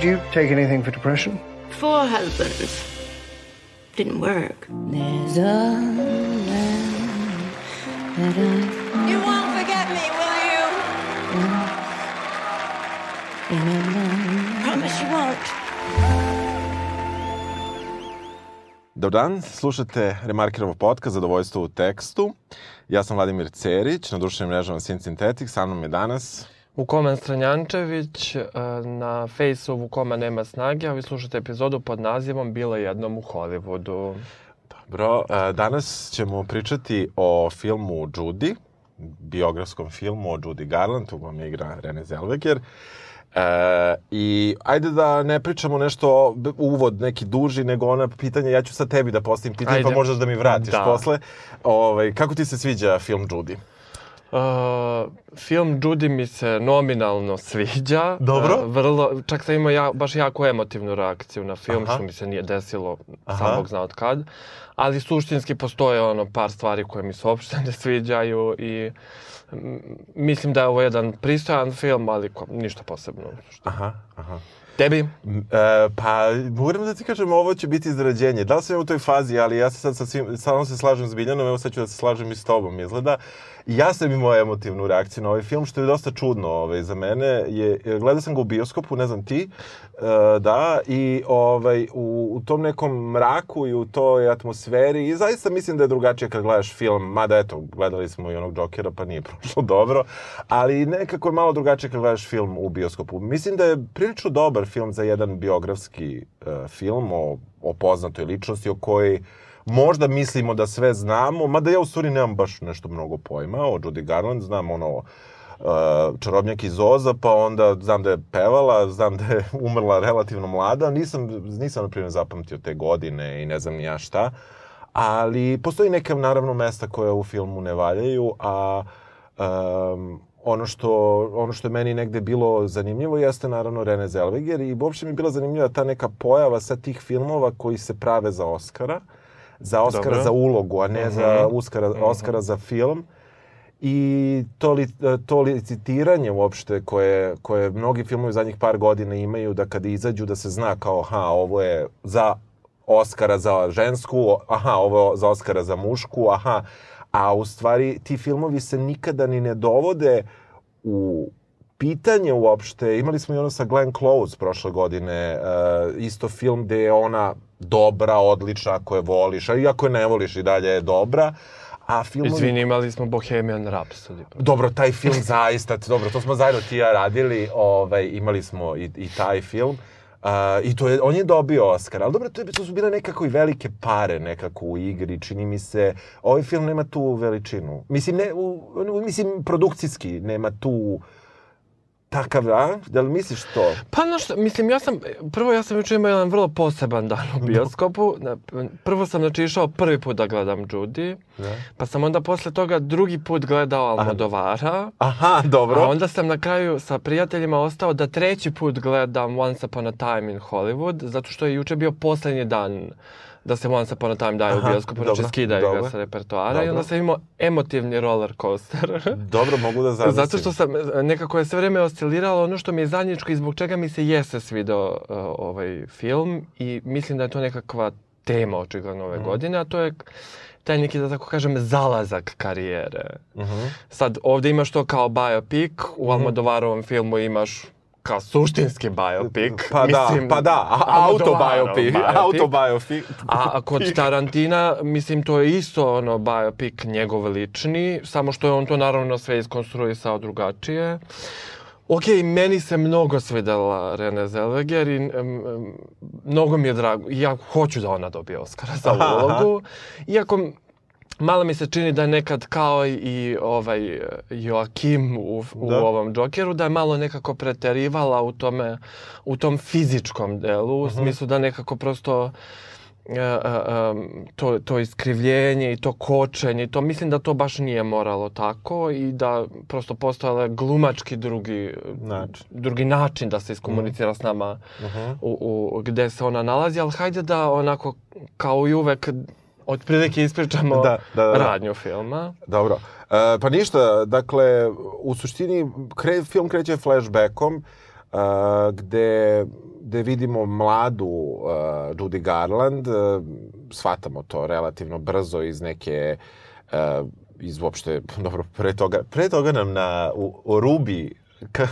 Do you take anything for depression? Four husbands. Didn't work. There's a that I You won't forget me, will you? Promise you won't. Dobar dan, slušate Remarkirovo podcast Zadovoljstvo u tekstu. Ja sam Vladimir Cerić, na društvenim mrežama Sin Synthetic, sa mnom je danas... Vukoman Stranjančević, e, na fejsu Vukoma nema snage, a vi slušate epizodu pod nazivom Bilo jednom u Hollywoodu. Bro, e, danas ćemo pričati o filmu Judy, biografskom filmu o Judy Garland, tu vam igra Rene Zellweger. E, I ajde da ne pričamo nešto uvod neki duži, nego ona pitanja, ja ću sad tebi da postavim pitanje, Ajde. pa možeš da mi vratiš Da. posle. Ovaj, kako ti se sviđa film Judy? Uh, film Judy mi se nominalno sviđa. Dobro. Uh, vrlo, čak sam imao ja, baš jako emotivnu reakciju na film, Aha. što mi se nije desilo, Aha. sam Bog zna od kad. Ali suštinski postoje ono par stvari koje mi se uopšte ne sviđaju i mislim da je ovo jedan pristojan film, ali ko, ništa posebno. Aha, aha. Tebi? E, pa, moram da ti kažem, ovo će biti izrađenje. Da li sam ja u toj fazi, ali ja se sad sa svim, samo se slažem s Biljanom, evo sad ću da se slažem i s tobom, izgleda. Ja sam imao emotivnu reakciju na ovaj film, što je dosta čudno ovaj, za mene. Je, gledao sam ga u bioskopu, ne znam ti, e, da, i ovaj, u, u tom nekom mraku i u toj atmosferi, i zaista mislim da je drugačije kad gledaš film, mada eto, gledali smo i onog Jokera, pa nije prošlo dobro, ali nekako je malo drugačije kad gledaš film u bioskopu. Mislim da je prilično dobar film za jedan biografski e, film o, o poznatoj ličnosti, o kojoj možda mislimo da sve znamo, mada ja u stvari nemam baš nešto mnogo pojma o Judy Garland, znam ono uh, čarobnjak iz Oza, pa onda znam da je pevala, znam da je umrla relativno mlada, nisam, nisam na primjer zapamtio te godine i ne znam ni ja šta, ali postoji neka naravno mesta koja u filmu ne valjaju, a um, ono što, ono što je meni negde bilo zanimljivo jeste naravno Rene Zellweger i uopšte mi je bila zanimljiva ta neka pojava sa tih filmova koji se prave za Oscara, za Oscara Dobro. za ulogu, a ne Mhm. za Oscara, Oscara za film. I to, li, to licitiranje uopšte koje, koje mnogi filmovi zadnjih par godina imaju da kada izađu da se zna kao aha, ovo je za Oscara za žensku, aha, ovo je za Oscara za mušku, aha, a u stvari ti filmovi se nikada ni ne dovode u pitanje uopšte, imali smo i ono sa Glenn Close prošle godine, uh, isto film gde je ona dobra, odlična, ako je voliš, a i ako je ne voliš i dalje je dobra, a filmovi... Izvini, imali smo Bohemian Rhapsody. Dobro, taj film zaista, dobro, to smo zajedno ti ja radili, ovaj, imali smo i, i taj film. Uh, I to je, on je dobio Oscar, ali dobro, to, je, to su bile nekako i velike pare nekako u igri, čini mi se. Ovaj film nema tu veličinu. Mislim, ne, u, mislim, produkcijski nema tu takav, a? Da li misliš to? Pa znaš, šta, mislim, ja sam, prvo ja sam juče imao jedan vrlo poseban dan u bioskopu. Na- Prvo sam znači išao prvi put da gledam Judy, Da. pa sam onda posle toga drugi put gledao Almodovara. Aha, dobro. A onda sam na kraju sa prijateljima ostao da treći put gledam Once Upon a Time in Hollywood, zato što je juče bio poslednji dan da se Once Upon a Time daje Aha, u bioskopu, znači skidaju dobro. ga sa repertoara i onda sam imao emotivni roller coaster. Dobro, mogu da zamislim. Zato što sam, nekako je sve vreme osciliralo ono što mi je zajedničko i zbog čega mi se jeste svidao uh, ovaj film i mislim da je to nekakva tema očigledno ove godine, a to je taj neki, da tako kažem, zalazak karijere. Mhm. Sad, ovde imaš to kao biopic, u Almodovarovom filmu imaš kao suštinski biopic. Pa da, mislim, pa da, a- autobiopic, biopic. autobiopic. A a kod Tarantina, mislim, to je isto ono biopic njegov lični, samo što je on to naravno sve iskonstruisao drugačije. Ok, meni se mnogo svidela Rene Zellweger i mnogo mi je drago. Ja hoću da ona dobije Oscara za ulogu. Iako malo mi se čini da je nekad kao i ovaj Joakim u, u Da. ovom Jokeru, da je malo nekako preterivala u tome, u tom fizičkom delu, u smislu da nekako prosto e, e, em, to, to iskrivljenje i to kočenje i to mislim da to baš nije moralo tako i da prosto postojala glumački drugi Način. drugi način da se iskomunicira s nama u, u, gde se ona nalazi, ali hajde da onako kao i uvek otprilike ispričamo Da, da, da, da. radnju filma. Dobro. E, pa ništa, dakle, u suštini kre, film kreće flashbackom. E, gde, gde vidimo mladu uh, Judy Garland, uh, shvatamo to relativno brzo iz neke uh, iz uopšte, dobro, pre toga, pre toga nam na, u, u Rubi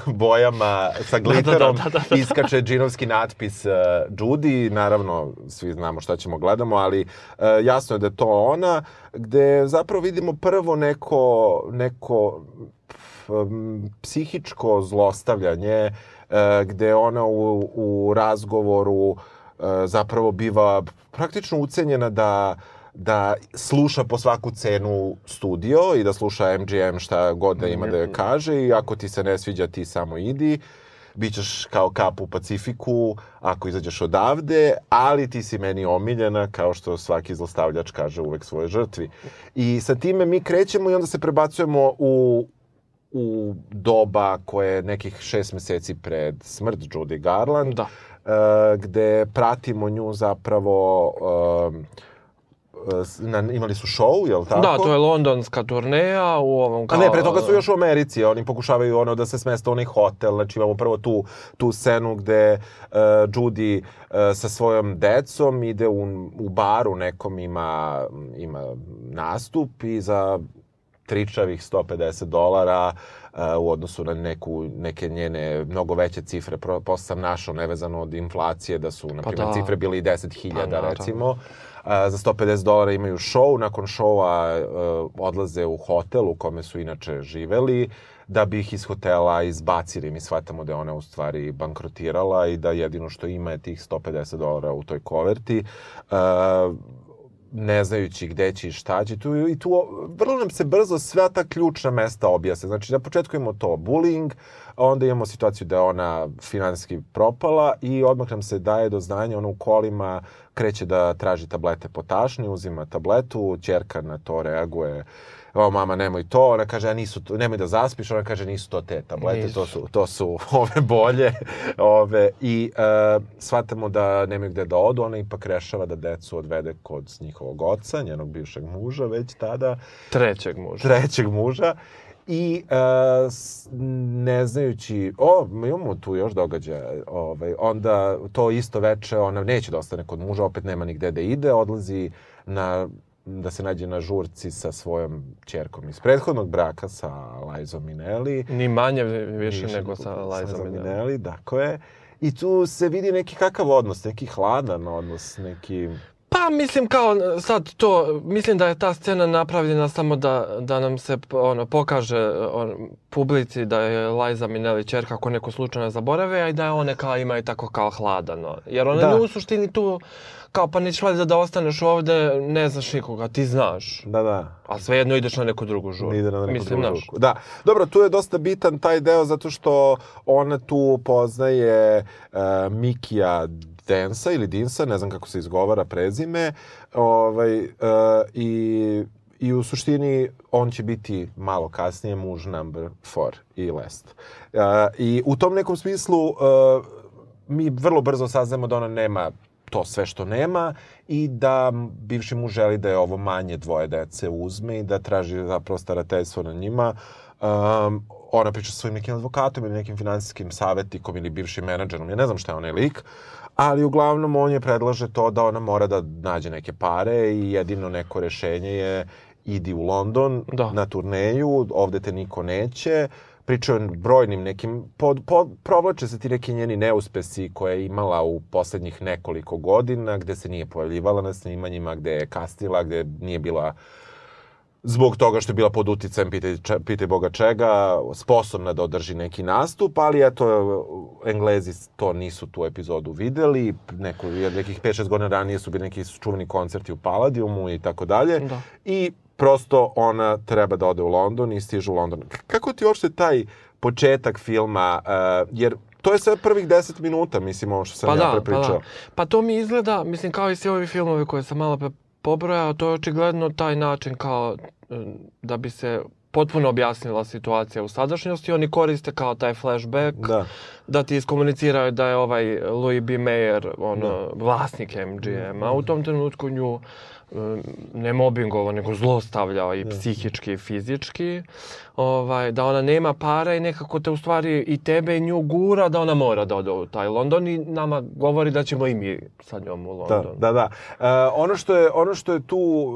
bojama sa glitterom da, da, da, da. iskače džinovski natpis uh, Judy, naravno svi znamo šta ćemo gledamo, ali uh, jasno je da je to ona, gde zapravo vidimo prvo neko, neko um, psihičko zlostavljanje, uh, gde ona u, u razgovoru uh, zapravo biva praktično ucenjena da da sluša po svaku cenu studio i da sluša MGM šta god da ima da joj kaže i ako ti se ne sviđa ti samo idi bićeš kao kap u Pacifiku ako izađeš odavde, ali ti si meni omiljena, kao što svaki zlostavljač kaže uvek svoje žrtvi. I sa time mi krećemo i onda se prebacujemo u, u doba koje je nekih šest meseci pred smrt Judy Garland, Da. uh, gde pratimo nju zapravo s- na, imali su show, jel tako? Da, to je londonska turneja u ovom kao... A ne, pre toga su još u Americi, oni pokušavaju ono da se smeste u onaj hotel, znači imamo prvo tu, tu scenu gde uh, Judy uh, sa svojom decom ide u, u baru, nekom ima, ima nastup i za tričavih 150 dolara uh, u odnosu na neku, neke njene mnogo veće cifre. Posle sam našao nevezano od inflacije da su, na primjer, da. cifre bili i 10.000 Pa, recimo. Uh, za 150 dolara imaju show, nakon showa uh, odlaze u hotel u kome su inače živeli, da bi ih iz hotela izbacili. Mi shvatamo da je ona u stvari bankrotirala i da jedino što ima je tih 150 dolara u toj koverti. Uh, ne znajući gde će i šta će. Tu, I tu vrlo nam se brzo sva ta ključna mesta objasne. Znači, na početku imamo to bullying, onda imamo situaciju da je ona finansijski propala i odmah nam se daje do znanja, ona u kolima kreće da traži tablete potašni, uzima tabletu, ćerka na to reaguje o mama nemoj to, ona kaže a nisu to, nemoj da zaspiš, ona kaže nisu to te tablete, to su to su ove bolje, ove i uh, shvatamo da nemaju gde da odu, ona ipak rešava da decu odvede kod njihovog oca, njenog bivšeg muža već tada, Trećeg muža. trećeg muža i uh, s- ne znajući, o, imamo tu još događaja, ovaj, onda to isto veče ona neće da ostane kod muža, opet nema nigde da ide, odlazi na da se nađe na žurci sa svojom ćerkom iz prethodnog braka sa Lajzom Minelli. Ni manje više Više nego sa Lajzom Minelli. Minelli, tako je. I tu se vidi neki kakav odnos, neki hladan odnos, neki... Pa mislim kao sad to, mislim da je ta scena napravljena samo da, da nam se ono, pokaže on, publici da je Liza Minnelli čerka ako neko slučajno zaborave, a i da je ona kao ima i tako kao hladano. Jer ona Da. da. u suštini tu kao pa nećeš valjda da ostaneš ovde, ne znaš nikoga, ti znaš. Da, da. A svejedno ideš na neku drugu žuru. ide na neku Mislim, drugu žurku. Da. Dobro, tu je dosta bitan taj deo zato što ona tu poznaje uh, Mikija Densa ili Dinsa, ne znam kako se izgovara prezime, ovaj, uh, i, i u suštini on će biti malo kasnije muž number four i last. Uh, I u tom nekom smislu uh, mi vrlo brzo saznamo da ona nema to sve što nema i da bivši muž želi da je ovo manje dvoje dece uzme i da traži zapravo starateljstvo na njima. Um, ona priča sa svojim nekim advokatom ili nekim finansijskim savjetnikom ili bivšim menadžerom. Ja ne znam šta je onaj lik, ali uglavnom on je predlaže to da ona mora da nađe neke pare i jedino neko rešenje je idi u London Da. na turneju, ovde te niko neće, pričaju o brojnim nekim, pod, pod, provlače se ti neki njeni neuspesi koje je imala u poslednjih nekoliko godina, gde se nije pojavljivala na snimanjima, gde je kasnila, gde nije bila zbog toga što je bila pod uticajem, pitaj, pitaj Boga čega, sposobna da održi neki nastup, ali eto, Englezi to nisu tu epizodu videli, neko, nekih 5-6 godina ranije su bili neki čuveni koncerti u Palladiumu i tako dalje. Da. I prosto ona treba da ode u London i stiže u London. Kako ti uopšte taj početak filma, uh, jer to je sve prvih 10 minuta, mislim, ovo što sam Pa ja da, pa prepričao. da. Pa to mi izgleda, mislim, kao i svi ovi filmovi koje sam malo pre pobrojao, to je očigledno taj način kao e, da bi se potpuno objasnila situacija u sadašnjosti. Oni koriste kao taj flashback Da. da ti iskomuniciraju da je ovaj Louis B. Mayer ono, vlasnik MGM-a. U tom trenutku nju ne mobingovao, nego zlostavljao i psihički i fizički, ovaj, da ona nema para i nekako te u stvari i tebe i nju gura da ona mora da ode u taj London i nama govori da ćemo i mi sa njom u Da, London. da, da. E, ono, što je, ono što je tu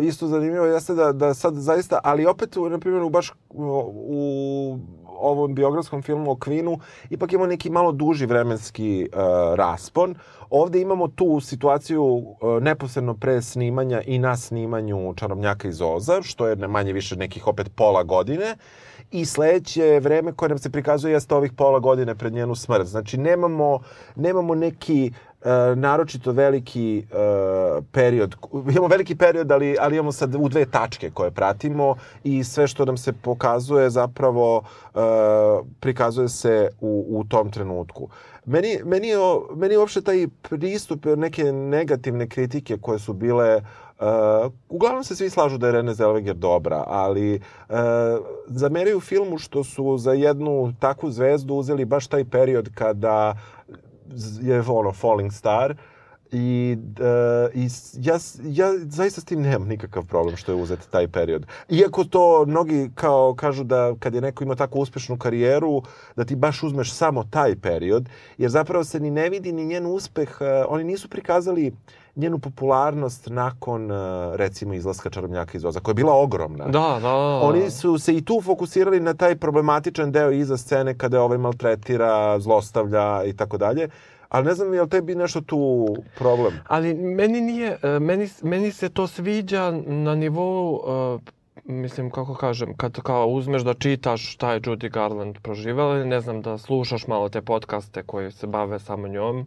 e, isto zanimljivo jeste da, da sad zaista, ali opet, na primjer, u baš u, ovom biografskom filmu o Queenu, ipak imamo neki malo duži vremenski e, raspon. Ovde imamo tu situaciju e, neposredno pre snimanja i na snimanju Čarobnjaka iz Oza, što je manje više nekih opet pola godine. I sledeće vreme koje nam se prikazuje jeste ovih pola godine pred njenu smrt. Znači, nemamo, nemamo neki e, naročito veliki e, period. Imamo veliki period, ali, ali imamo sad u dve tačke koje pratimo i sve što nam se pokazuje zapravo e, prikazuje se u, u tom trenutku. Meni, meni, je, meni je uopšte taj pristup neke negativne kritike koje su bile Uh, uglavnom se svi slažu da je Rene Zellweger dobra, ali uh, zameraju filmu što su za jednu takvu zvezdu uzeli baš taj period kada je ono Falling Star i, uh, i ja, ja zaista s tim nemam nikakav problem što je uzet taj period. Iako to mnogi kao kažu da kad je neko ima tako uspešnu karijeru, da ti baš uzmeš samo taj period, jer zapravo se ni ne vidi ni njen uspeh, uh, oni nisu prikazali njenu popularnost nakon, uh, recimo, izlaska Čarobnjaka iz Oza, koja je bila ogromna. Da, da. Oni su se i tu fokusirali na taj problematičan deo iza scene kada je ovaj maltretira, zlostavlja i tako dalje. Ali ne znam je li tebi nešto tu problem? Ali meni nije, e, meni, meni se to sviđa na nivou, e, mislim, kako kažem, kad kao uzmeš da čitaš šta je Judy Garland proživela ne znam, da slušaš malo te podcaste koji se bave samo njom,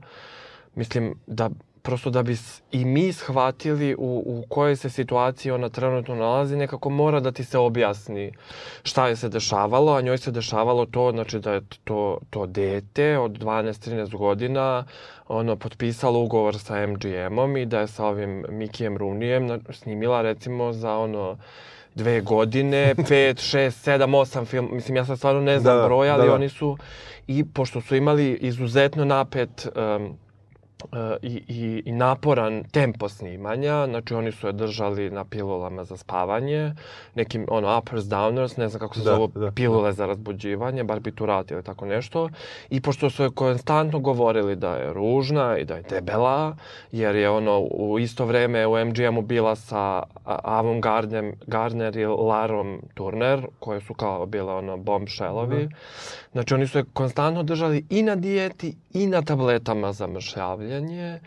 mislim da prosto da bi i mi shvatili u, u kojoj se situaciji ona trenutno nalazi, nekako mora da ti se objasni šta je se dešavalo, a njoj se dešavalo to, znači da je to, to dete od 12-13 godina ono, potpisalo ugovor sa MGM-om i da je sa ovim Mikijem Runijem snimila recimo za ono dve godine, pet, šest, sedam, osam film, mislim ja sad stvarno ne znam Da, broj, ali da, da. oni su i pošto su imali izuzetno napet um, i, i, i naporan tempo snimanja, znači oni su je držali na pilulama za spavanje, nekim ono uppers, downers, ne znam kako se Da, zovu da, pilule za razbuđivanje, barbiturat ili tako nešto. I pošto su je konstantno govorili da je ružna i da je debela, jer je ono u isto vreme u MGM-u bila sa Avon Gardner, Gardner i Larom Turner, koje su kao bile ono bombshellovi. Znači oni su je konstantno držali i na dijeti i na tabletama za mršavljanje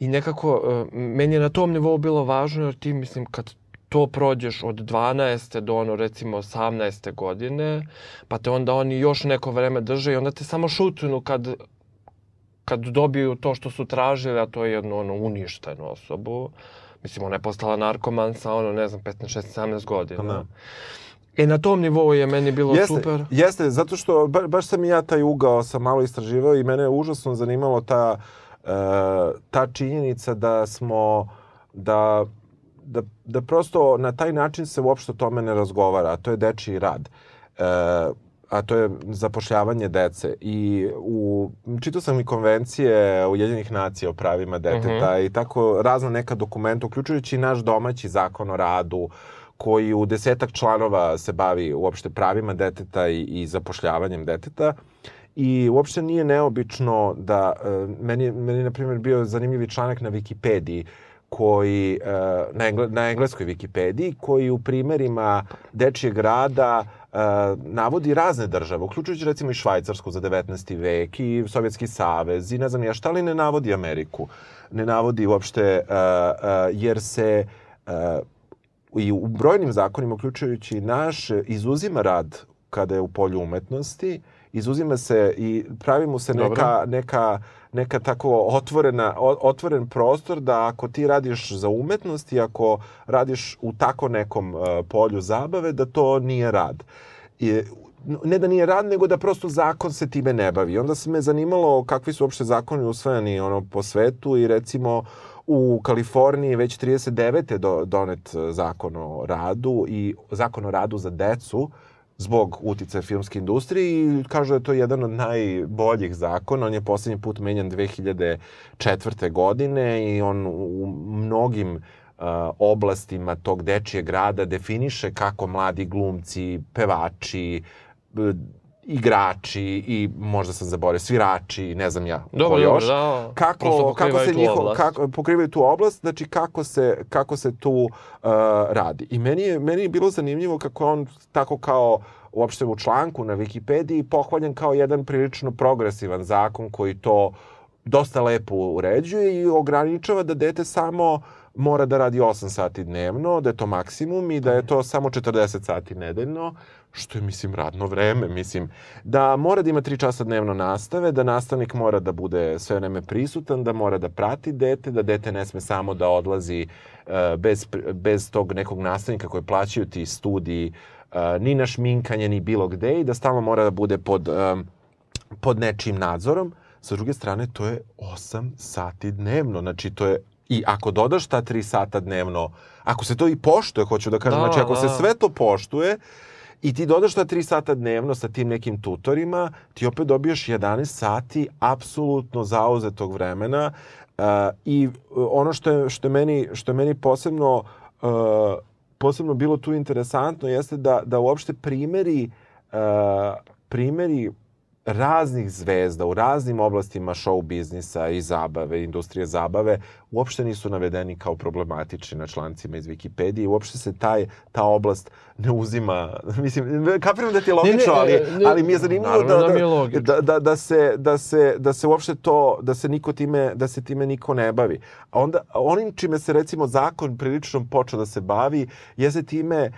i nekako e, meni je na tom nivou bilo važno jer ti mislim kad to prođeš od 12. do ono recimo 18. godine, pa te onda oni još neko vreme drže i onda te samo šutnu kad kad dobiju to što su tražili, a to je jednu ono uništenu osobu. Mislim, ona je postala narkoman sa ono, ne znam, 15, 16, 17 godina. Da. E, na tom nivou je meni bilo jeste, super. Jeste, zato što ba, baš sam i ja taj ugao sam malo istraživao i mene je užasno zanimalo ta, e, ta činjenica da smo, da, da, da prosto na taj način se uopšte o tome ne razgovara, a to je dečiji rad. E, a to je zapošljavanje dece. I u, čitao sam i konvencije Ujedinjenih nacija o pravima deteta i tako razna neka dokumenta, uključujući i naš domaći zakon o radu, koji u desetak članova se bavi uopšte pravima deteta i, i zapošljavanjem deteta. I uopšte nije neobično da, e, meni, meni na primjer, bio zanimljivi članak na Wikipediji, koji, e, na, engle, na engleskoj Wikipediji, koji u primerima dečijeg rada e, navodi razne države, uključujući recimo i Švajcarsku za 19. vek i Sovjetski savez i ne znam ja šta, ali ne navodi Ameriku. Ne navodi uopšte, jer se i u brojnim zakonima, uključujući naš, izuzima rad kada je u polju umetnosti, izuzima se i pravi mu se neka, neka, neka tako otvorena, otvoren prostor da ako ti radiš za umetnost i ako radiš u tako nekom uh, polju zabave, da to nije rad. I, ne da nije rad, nego da prosto zakon se time ne bavi. Onda se me zanimalo kakvi su uopšte zakoni usvojeni ono, po svetu i recimo u Kaliforniji već 39. Do, donet e, zakon o radu i zakon o radu za decu zbog uticaja filmske industrije i kažu da je to jedan od najboljih zakona. On je poslednji put menjan 2004. godine i on u mnogim oblastima tog dečijeg grada definiše kako mladi glumci, pevači, b- igrači i možda sam zaboravio svirači, ne znam ja Dobro, ko još. da. Kako, Prosto kako pokrivaju se tu njiho, oblast. kako, pokrivaju tu oblast, znači kako se, kako se tu uh, radi. I meni je, meni je bilo zanimljivo kako on tako kao uopšte u članku na Wikipediji pohvaljen kao jedan prilično progresivan zakon koji to dosta lepo uređuje i ograničava da dete samo mora da radi 8 sati dnevno, da je to maksimum i da je to samo 40 sati nedeljno, što je, mislim, radno vreme, mislim, da mora da ima 3 časa dnevno nastave, da nastavnik mora da bude sve vreme prisutan, da mora da prati dete, da dete ne sme samo da odlazi e, bez, bez tog nekog nastavnika koje plaćaju ti studiji, e, ni na šminkanje, ni bilo gde i da stalno mora da bude pod, em, pod nečim nadzorom. Sa druge strane, to je 8 sati dnevno. Znači, to je I ako dodaš ta 3 sata dnevno, ako se to i poštuje, hoću da kažem, Da, znači ako se da. sve to poštuje i ti dodaš ta 3 sata dnevno sa tim nekim tutorima, ti opet dobiješ 11 sati apsolutno zauzetog vremena uh, i uh, ono što je, što je, meni, što je meni posebno uh, posebno bilo tu interesantno jeste da, da uopšte primeri uh, primeri raznih zvezda u raznim oblastima show biznisa i zabave, industrije zabave, uopšte nisu navedeni kao problematični na člancima iz Wikipedije. Uopšte se taj, ta oblast ne uzima... Mislim, kapiram da ti je logično, Ne, ne, ali, ne, ali mi je zanimljivo da, da da, da, da, da, se, da, se, da se uopšte to, da se niko time, da se time niko ne bavi. A onda, onim čime se recimo zakon prilično počeo da se bavi, jeste time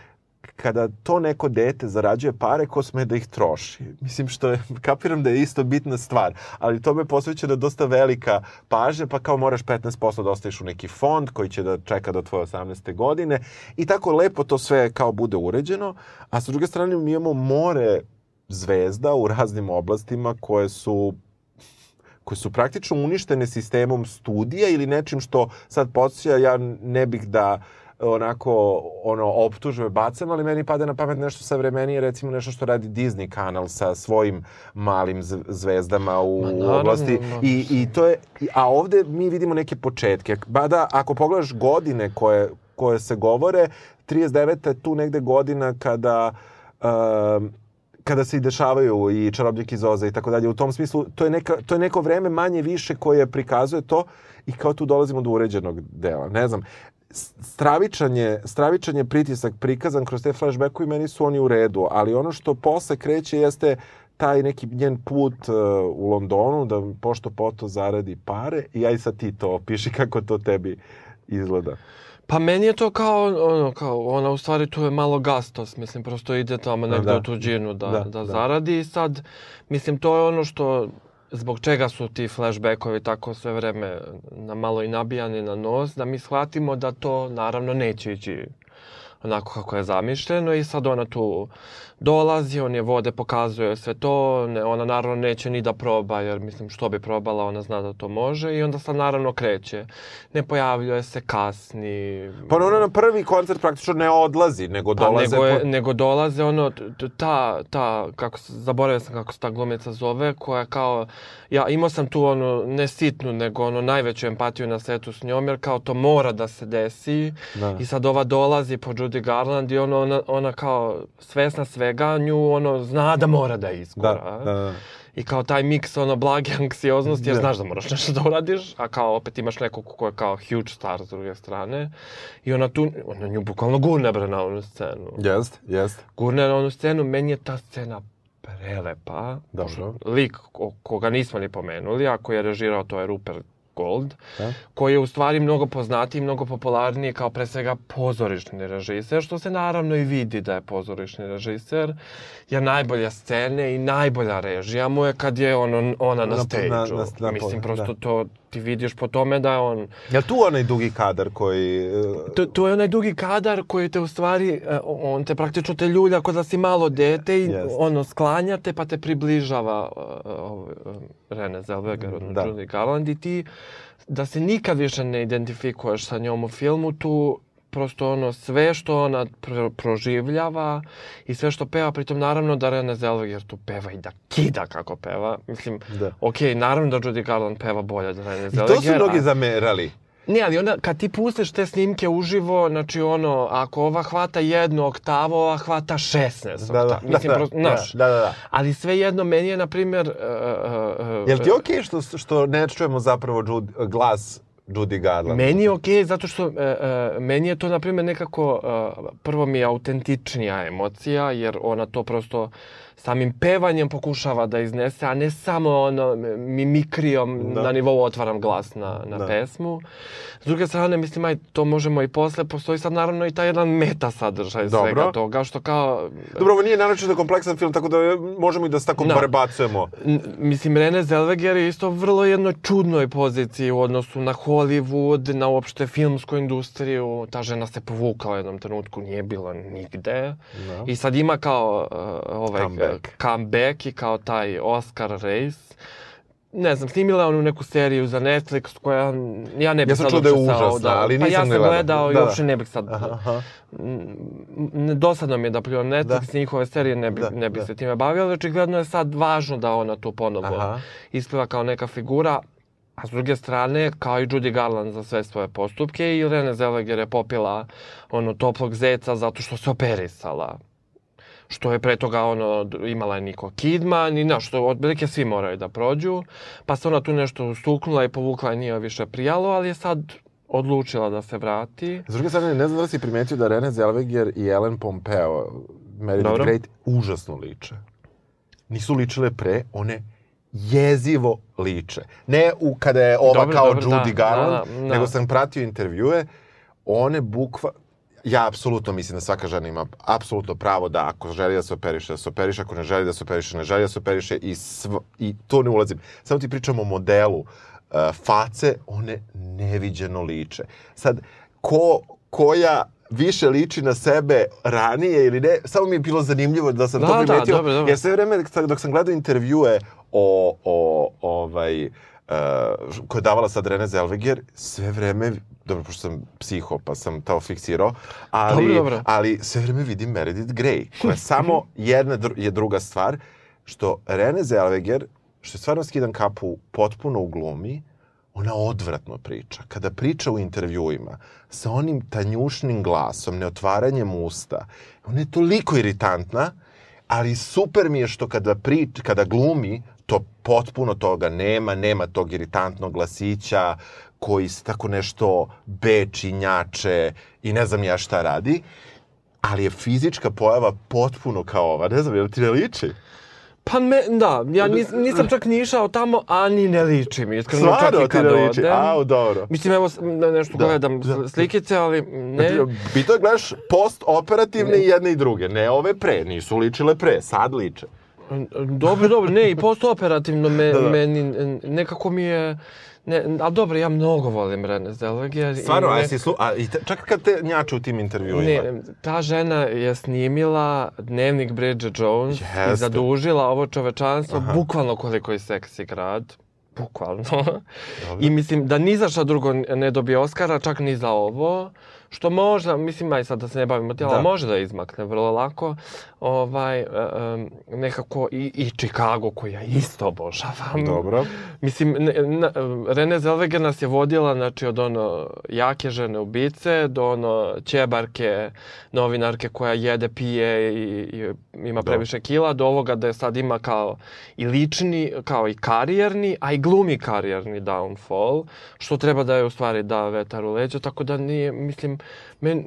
kada to neko dete zarađuje pare, ko sme da ih troši. Mislim što je, kapiram da je isto bitna stvar, ali to me posvećena dosta velika pažnja, pa kao moraš 15% da ostaviš u neki fond koji će da čeka do tvoje 18. godine i tako lepo to sve kao bude uređeno, a sa druge strane mi imamo more zvezda u raznim oblastima koje su koje su praktično uništene sistemom studija ili nečim što sad podsjeća, ja ne bih da onako ono optužbe bacam, ali meni pada na pamet nešto savremenije, recimo nešto što radi Disney kanal sa svojim malim zvezdama u Ma, naravno, oblasti. ma. I, I to je, a ovde mi vidimo neke početke. Bada, ako pogledaš godine koje, koje se govore, 39. je tu negde godina kada um, kada se i dešavaju i čarobnjak iz Oza i tako dalje. U tom smislu, to je, neka, to je neko vreme manje više koje prikazuje to i kao tu dolazimo do uređenog dela. Ne znam, stravičan je, stravičan je pritisak prikazan kroz te flashbackove i meni su oni u redu, ali ono što posle kreće jeste taj neki njen put uh, u Londonu, da pošto poto zaradi pare i aj sad ti to opiši kako to tebi izgleda. Pa meni je to kao, ono, kao, ona u stvari tu je malo gastos, mislim, prosto ide tamo negde da. u tuđinu da, Da, da, da. zaradi i sad, mislim, to je ono što, zbog čega su ti flashbackovi tako sve vreme na malo i nabijani na nos, da mi shvatimo da to naravno neće ići onako kako je zamišljeno i sad ona tu dolazi, on je vode, pokazuje sve to, ne, ona naravno neće ni da proba, jer mislim što bi probala, ona zna da to može i onda sad naravno kreće. Ne pojavljuje se kasni. Pa ona na prvi koncert praktično ne odlazi, nego Pa dolaze... nego, je, po- nego dolaze ono, ta, ta, kako se, zaboravio sam kako se ta glumica zove, koja kao, ja imao sam tu ono, ne sitnu, nego ono, najveću empatiju na svetu s njom, jer kao to mora da se desi. Da. I sad ova dolazi po Judy Garland i ono, ona, ona kao svesna svega, nju ono, zna da mora da iskora. Da, da, da. I kao taj miks ono blage anksioznosti, jer Da. znaš da moraš nešto da uradiš, a kao opet imaš nekog ko je kao huge star s druge strane. I ona tu, ona nju bukvalno gurne bre na onu scenu. Jest, jest. Gurne na onu scenu, meni je ta scena prelepa. Dobro. Lik ko- koga nismo ni pomenuli, a koji je režirao to je Rupert Gold, Da. koji je u stvari mnogo poznatiji, mnogo popularniji kao pre svega pozorišni režiser, što se naravno i vidi da je pozorišni režiser, jer najbolja scene i najbolja režija mu je kad je ono, ona na, Na- stage na- na- na- Mislim, prosto da. to ti vidiš po tome da je on Je tu onaj dugi kadar koji... e, To, to je onaj dugi kadar koji te u stvari, e, on te praktično te ljulja kod da si malo dete i Jest. ono sklanja te pa te približava uh, uh, Rene Zellweger, odnosno Da. Judy Garland i ti da se nikad više ne identifikuješ sa njom u filmu, tu prosto ono sve što ona pro, proživljava i sve što peva, pritom naravno da Rene Zellweger tu peva i da kida kako peva. Mislim, Da. okej, naravno da Judy Garland peva bolje od Rene I Zellweger. to su mnogi zamerali. Ne, ali onda kad ti pustiš te snimke uživo, znači ono, ako ova hvata jednu oktavu, ova hvata 16 Da, da, oktava. Mislim, da, prosto, da, znaš. da, da, da. Ali sve jedno, meni je, na primjer... Uh, uh, Jel ti okej što, što ne čujemo zapravo Judy, glas Judy Garland? Meni je okej zato što uh, uh, meni je to na primjer nekako uh, prvo mi je autentičnija emocija jer ona to prosto samim pevanjem pokušava da iznese, a ne samo ono mimikrijom Da. na nivou otvaram glas na, na Da. pesmu. S druge strane, mislim, aj, to možemo i posle, postoji sad naravno i taj jedan meta sadržaj Dobro. svega toga, što kao... Dobro, ovo nije naročito kompleksan film, tako da možemo i da se tako Da. prebacujemo. N- Mislim, Rene Zellweger je isto vrlo jednoj čudnoj poziciji u odnosu na Hollywood, na uopšte filmsku industriju. Ta žena se povukla u jednom trenutku, nije bila nigde. Da. I sad ima kao uh, ovaj Comeback. comeback i kao taj Oscar race. Ne znam, snimila je onu neku seriju za Netflix koja ja ne bih Ja sam sad čuo da je uopšte stao, užasna, ali pa nisam ja ni sam gledao. gledao i Da, da. uopšte ne bih sad... Aha. N- dosadno mi je da pljuvam Netflix Da. njihove serije, ne bih Da, ne bi da. se time bavio, ali očigledno je sad važno da ona tu ponovo Aha. ispliva kao neka figura, a s druge strane, kao i Judy Garland za sve svoje postupke, i Rene Zellweger je popila ono toplog zeca zato što se operisala. Što je pre toga ono, imala je Niko Kidman i na što otprilike svi moraju da prođu. Pa se ona tu nešto ustuknula i povukla i nije više prijalo, ali je sad odlučila da se vrati. S druge strane, ne znam da li si primetio da Rene Zellweger i Ellen Pompeo, Meredith Dobro. Grey, užasno liče. Nisu ličile pre, one jezivo liče. Ne u kada je ova Dobro, kao dobro, Judy da, Garland, da, da, da. nego sam pratio intervjue, one bukva... Ja apsolutno mislim da svaka žena ima apsolutno pravo da ako želi da se operiše, da se operiše, ako ne želi da se operiše, ne želi da se operiše i, sv, i to ne ulazim. Samo ti pričam o modelu uh, face, one neviđeno liče. Sad, ko, koja više liči na sebe ranije ili ne, samo mi je bilo zanimljivo da sam Da, to da, primetio. dobro, dobro. Jer sve vreme dok sam gledao intervjue o, o ovaj, uh, koje je davala sad Rene Zellweger, sve vreme, dobro, pošto sam psiho, pa sam to fiksirao, ali, Dobro, dobro. ali sve vreme vidim Meredith Grey, koja je samo jedna dru- je druga stvar, što Rene Zellweger, što je stvarno skidam kapu potpuno u glumi, ona odvratno priča. Kada priča u intervjuima sa onim tanjušnim glasom, neotvaranjem usta, ona je toliko iritantna, ali super mi je što kada prič, kada glumi, to potpuno toga nema, nema tog iritantnog glasića koji se tako nešto beči, njače i ne znam ja šta radi, ali je fizička pojava potpuno kao ova. Ne znam, je li ti ne liči? Pa me, da, ja nis, nisam čak ni išao tamo, a ni ne liči mi. Iskreno, čak Stvarno i kad ne liči? odem. Au, dobro. Mislim, evo, da nešto Da, gledam da, slikice, ali ne. Bito je gledaš post-operativne i jedne i druge. Ne ove pre, nisu ličile pre, sad liče. Dobro, dobro, ne, i postoperativno me, Da, da. meni, nekako mi je... Ne, ali dobro, ja mnogo volim Rene Zellweger. i Stvarno, a, ne- jesi slu... a i te, čak kad te njače u tim intervjuima. Ne, ta žena je snimila dnevnik Bridget Jones i Jeste. zadužila ovo čovečanstvo bukvalno koliko je seksi grad. Bukvalno. I mislim da ni za šta drugo ne dobije Oscara, čak ni za ovo. Što možda, mislim, aj sad da se ne bavimo tijela, Da. može da izmakne vrlo lako. Ovaj, em, nekako i, i Chicago koji ja isto obožavam. Dobro. Mislim, ne, na, Rene Zellweger nas je vodila, znači, od ono jake žene ubice do ono ćebarke, novinarke koja jede, pije i, i ima previše kila, do ovoga da je sad ima kao i lični, kao i karijerni, a i glumi karijerni downfall, što treba da je u stvari da vetar u leđa, tako da nije, mislim, men,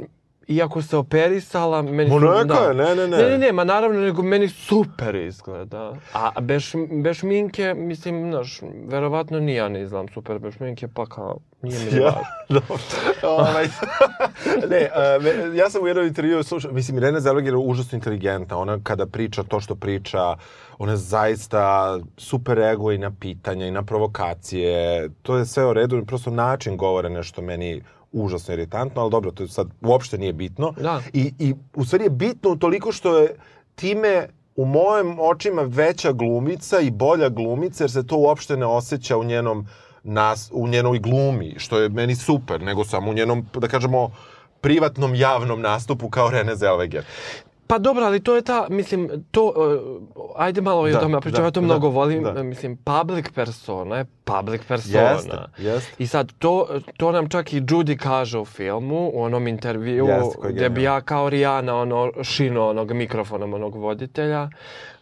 iako se operisala, meni Ma neka da. ne, ne, ne. Ne, ne, ne, ma naravno, nego meni super izgleda. A bez, šm- bez šminke, mislim, znaš, verovatno ni ja ne izgledam super bez šminke, pa kao, nije mi Ja, dobro. ovaj, ne, a, me- ja sam u jednom intervju slušao, mislim, Irena Zellweger je užasno inteligentna. Ona kada priča to što priča, ona zaista super ego i na pitanja i na provokacije. To je sve u redu, prosto način govore nešto meni užasno iritantno, ali dobro, to sad uopšte nije bitno. Da. I, I u stvari je bitno utoliko što je time u mojim očima veća glumica i bolja glumica, jer se to uopšte ne osjeća u njenom nas, u njenoj glumi, što je meni super, nego samo u njenom, da kažemo, privatnom javnom nastupu kao Rene Zellweger. Pa dobro, ali to je ta, mislim, to, uh, ajde malo i Da, o tome pričam, da, ja to da, mnogo volim, da. mislim, public persona je public persona. Jeste, jeste. I sad, to, to nam čak i Judy kaže u filmu, u onom intervju, Jeste, gdje bi ja kao Rijana, ono, šino onog mikrofonom, onog voditelja,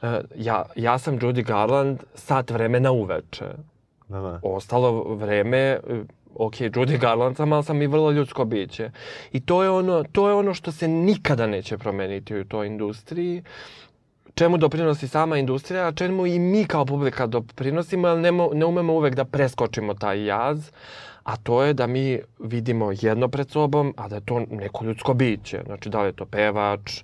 uh, ja, ja sam Judy Garland sat vremena uveče. Da, da. Ostalo vreme, ok, Judy Garland sam, ali sam i vrlo ljudsko biće. I to je ono, to je ono što se nikada neće promeniti u toj industriji. Čemu doprinosi sama industrija, a čemu i mi kao publika doprinosimo, ali ne, ne umemo uvek da preskočimo taj jaz. A to je da mi vidimo jedno pred sobom, a da je to neko ljudsko biće. Znači, da li je to pevač,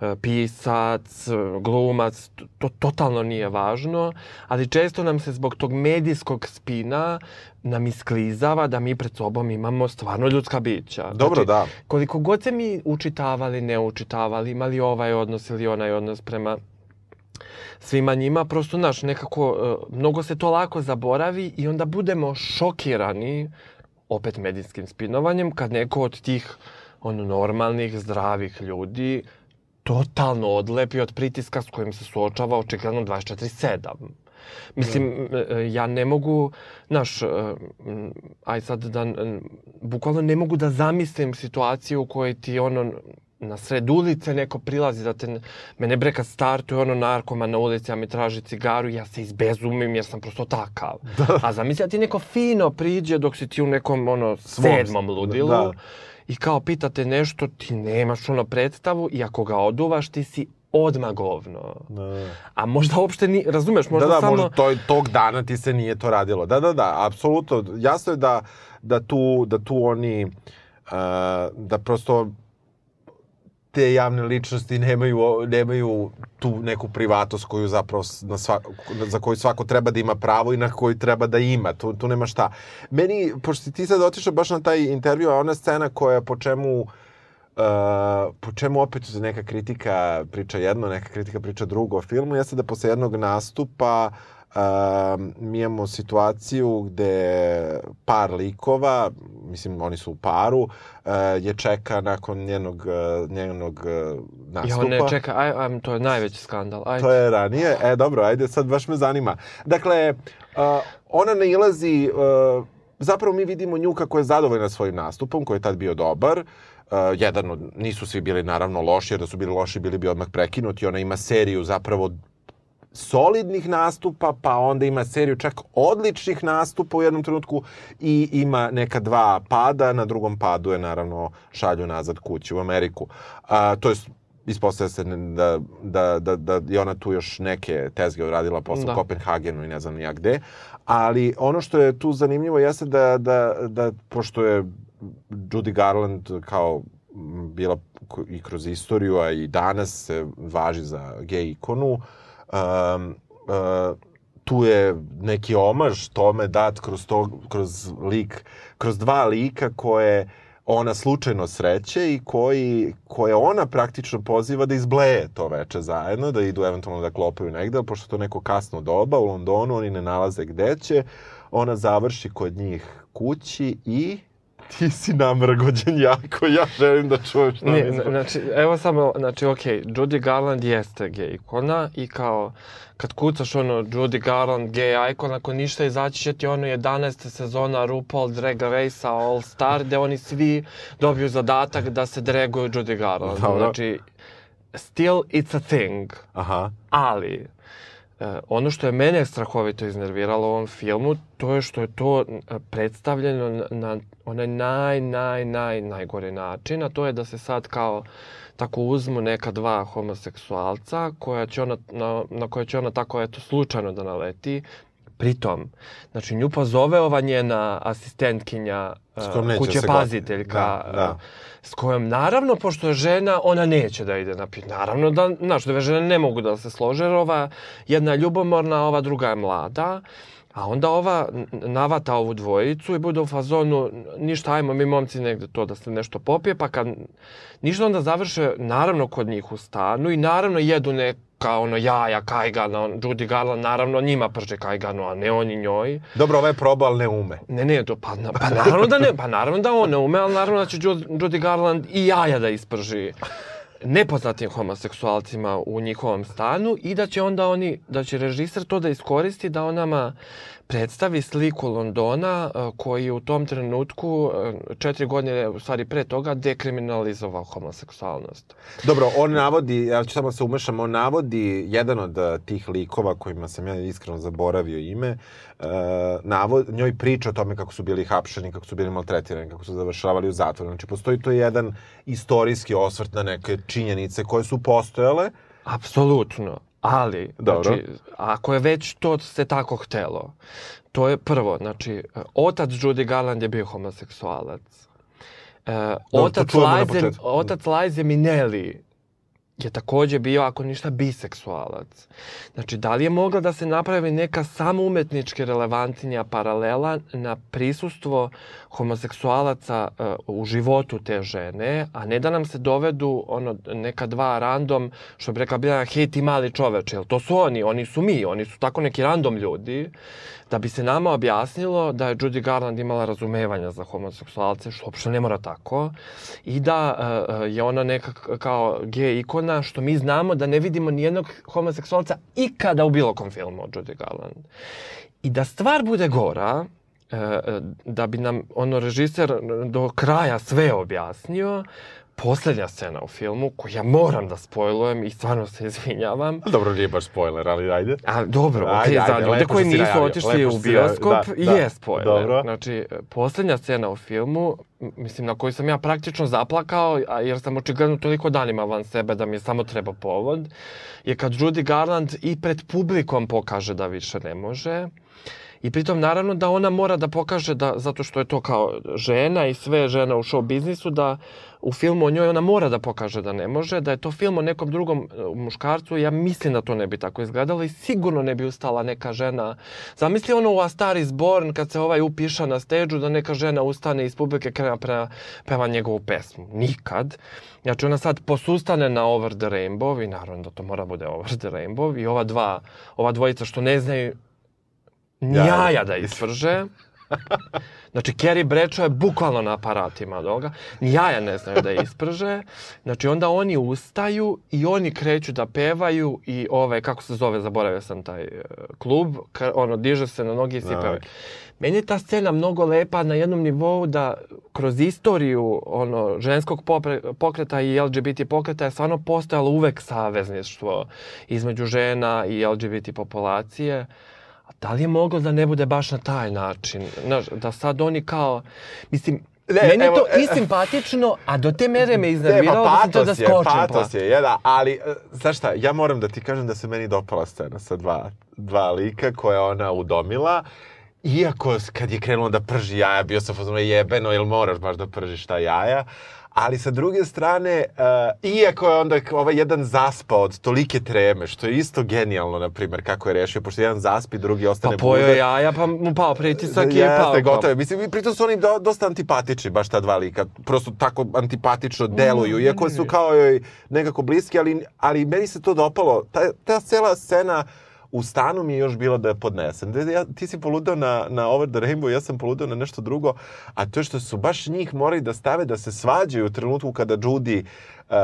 e, pisac, e, glumac, to, to totalno nije važno, ali često nam se zbog tog medijskog spina nam isklizava da mi pred sobom imamo stvarno ljudska bića. Dobro, znači, da. Koliko god se mi učitavali, ne učitavali, imali ovaj odnos ili onaj odnos prema svima njima, prosto, znaš, nekako, e, mnogo se to lako zaboravi i onda budemo šokirani, opet medijskim spinovanjem, kad neko od tih ono, normalnih, zdravih ljudi totalno odlepi od pritiska s kojim se suočava očigledno 24-7. Mislim, e, ja ne mogu, znaš, e, aj sad da, bukvalno ne mogu da zamislim situaciju u kojoj ti ono, na sred ulice neko prilazi da te, mene bre kad startuje ono narkoman na ulici, a mi traži cigaru, ja se izbezumim jer sam prosto takav. A zamisli da ti neko fino priđe dok si ti u nekom ono sedmom ludilu da. i kao pitate nešto, ti nemaš ono predstavu i ako ga oduvaš ti si odmah govno. Da. A možda uopšte ni, razumeš, možda da, da, samo... možda to, tog dana ti se nije to radilo. Da, da, da, apsolutno. Jasno je da, da, tu, da tu oni, uh, da prosto te javne ličnosti nemaju, nemaju tu neku privatnost koju zapravo na sva, za koju svako treba da ima pravo i na koju treba da ima. Tu, tu nema šta. Meni, pošto ti sad otišao baš na taj intervju, a ona scena koja po čemu Uh, po čemu opet neka kritika priča jedno, neka kritika priča drugo o filmu, jeste da posle jednog nastupa uh, mi imamo situaciju gde par likova, mislim oni su u paru, uh, je čeka nakon njenog, uh, njenog uh, Ja, nastupa. ne, čekaj, aj, aj, to je najveći skandal. Ajde. To je ranije. E, dobro, ajde, sad baš me zanima. Dakle, uh, ona nailazi, uh, zapravo mi vidimo nju kako je zadovoljna svojim nastupom, koji je tad bio dobar. Uh, jedan od, nisu svi bili naravno loši, jer da su bili loši bili bi odmah prekinuti. Ona ima seriju zapravo solidnih nastupa, pa onda ima seriju čak odličnih nastupa u jednom trenutku i ima neka dva pada, na drugom padu je naravno šalju nazad kući u Ameriku. A, to je ispostavlja se da, da, da, da je ona tu još neke tezge uradila posle Da. Kopenhagenu i ne znam ja gde. Ali ono što je tu zanimljivo jeste da, da, da pošto je Judy Garland kao bila i kroz istoriju, a i danas se važi za gej ikonu, um, uh, tu je neki omaž tome dat kroz, to, kroz lik, kroz dva lika koje ona slučajno sreće i koji, koje ona praktično poziva da izbleje to veče zajedno, da idu eventualno da klopaju negde, ali pošto to neko kasno doba u Londonu, oni ne nalaze gde će, ona završi kod njih kući i ti si namrgođen jako, ja želim da čujem šta Ne, mi zna- znači, evo samo, znači, okej, Judy Garland jeste gej ikona i kao, kad kucaš ono Judy Garland gay icon, ako ništa izaći će ti ono 11. sezona RuPaul Drag Race-a All Star, gde oni svi dobiju zadatak da se draguju Judy Garland. Dobro. Znači, still it's a thing. Aha. Ali, ono što je mene strahovito iznerviralo u ovom filmu, to je što je to e, predstavljeno na, na onaj naj, naj, naj, najgori način, a to je da se sad kao tako uzmu neka dva homoseksualca koja će ona, na, na koje će ona tako eto slučajno da naleti. Pritom, znači nju pozove ova njena asistentkinja e, kuće paziteljka, Da, da. e, s kojom naravno, pošto je žena, ona neće da ide na pit. Naravno da, znaš, dve žene ne mogu da se slože, jer ova jedna je ljubomorna, ova druga je mlada. A onda ova navata ovu dvojicu i bude u fazonu, ništa, ajmo mi momci negde to da se nešto popije, pa kad ništa onda završe naravno kod njih u stanu i naravno jedu neka ono jaja, kajgana, Judy Garland naravno njima prže kajganu, a ne oni njoj. Dobro, ovaj probao, ali ne ume. Ne, ne, to, pa, na- pa naravno da ne, pa naravno da on ne ume, ali naravno da će Ju- Judy Garland i jaja da isprži. nepoznatim homoseksualcima u njihovom stanu i da će onda oni, da će režiser to da iskoristi da on nama predstavi sliku Londona e, koji je u tom trenutku, e, četiri godine, u stvari pre toga, dekriminalizovao homoseksualnost. Dobro, on navodi, ja ću samo da se umešam, on navodi jedan od eh, tih likova kojima sam ja iskreno zaboravio ime, navod, njoj priča o tome kako su bili hapšeni, kako su bili maltretirani, kako su završavali u zatvoru. Znači, postoji to jedan istorijski osvrt na neke činjenice koje su postojale. Apsolutno. Ali, Dobro. znači, ako je već to se tako htelo, to je prvo, znači, otac Judy Garland je bio homoseksualac. E, otac, na Liza, početku. otac Liza Minnelli je takođe bio, ako ništa, biseksualac. Znači, da li je mogla da se napravi neka samo umetnički relevantnija paralela na prisustvo homoseksualaca uh, u životu te žene, a ne da nam se dovedu ono, neka dva random, što bi rekla Biljana, hej ti mali čoveče, jel to su oni, oni su mi, oni su tako neki random ljudi, da bi se nama objasnilo da je Judy Garland imala razumevanja za homoseksualce, što uopšte ne mora tako, i da uh, je ona neka kao gej ikona, što mi znamo da ne vidimo nijednog homoseksualca ikada u bilo kom filmu od Judy Garland. I da stvar bude gora, e, e, da bi nam ono režiser do kraja sve objasnio, poslednja scena u filmu, koju ja moram da spojlujem i stvarno se izvinjavam, Dobro, nije baš spoiler, ali ajde. A dobro, okej, ajde, za ljude koji nisu najavio, otišli u bioskop, da, da. je spoiler. Dobro. Znači, poslednja scena u filmu, mislim, na koju sam ja praktično zaplakao, jer sam očigledno toliko danima van sebe da mi je samo treba povod, je kad Judy Garland i pred publikom pokaže da više ne može, I pritom naravno da ona mora da pokaže da, zato što je to kao žena i sve žena u show biznisu, da u filmu o njoj ona mora da pokaže da ne može, da je to film o nekom drugom e, muškarcu, ja mislim da to ne bi tako izgledalo i sigurno ne bi ustala neka žena. Zamisli ono u A Star is Born kad se ovaj upiša na stage da neka žena ustane iz publike krena pre, peva njegovu pesmu. Nikad. Znači ona sad posustane na Over the Rainbow i naravno da to mora bude Over the Rainbow i ova dva, ova dvojica što ne znaju ni Jaja. jaja da isprže. Znači, Kerry Bradshaw je bukvalno na aparatima. Ni jaja ne znaju da isprže. Znači, onda oni ustaju i oni kreću da pevaju i ove, kako se zove, zaboravio sam taj e, klub, ono, diže se na noge i Da. pevaju. Meni je ta scena mnogo lepa na jednom nivou da kroz istoriju ono, ženskog popre, pokreta i LGBT pokreta je stvarno postojalo uvek savezništvo između žena i LGBT populacije. A da li je moglo da ne bude baš na taj način? Znaš, da sad oni kao... Mislim, Ne, meni evo, to e, i simpatično, a do te mere me Ne, iznerviralo pa da sam da patos je, skočim. patos je, jedan, ali, e, znaš šta, ja moram da ti kažem da se meni dopala scena sa dva, dva lika koje je ona udomila, iako kad je krenulo da prži jaja, bio sam fazono jebeno, jel moraš baš da pržiš ta jaja, ali sa druge strane, uh, iako je onda ovaj jedan zaspao od tolike treme, što je isto genijalno, na primjer, kako je rešio, pošto jedan zaspi, drugi Pa ostane pojeo budan. jaja, pa mu pao pritisak i je Jeste, pao. kao- gotovo je. Mislim, i pritom su oni do, dosta antipatični, baš ta dva lika. Prosto tako antipatično deluju, iako su kao joj nekako bliski, ali, ali meni se to dopalo. Ta, ta cela scena u stanu mi je još bila da je podnesem. Da Ja, ti si poludeo na, na Over the Rainbow, ja sam poludeo na nešto drugo, a to je što su baš njih morali da stave da se svađaju u trenutku kada Judy uh,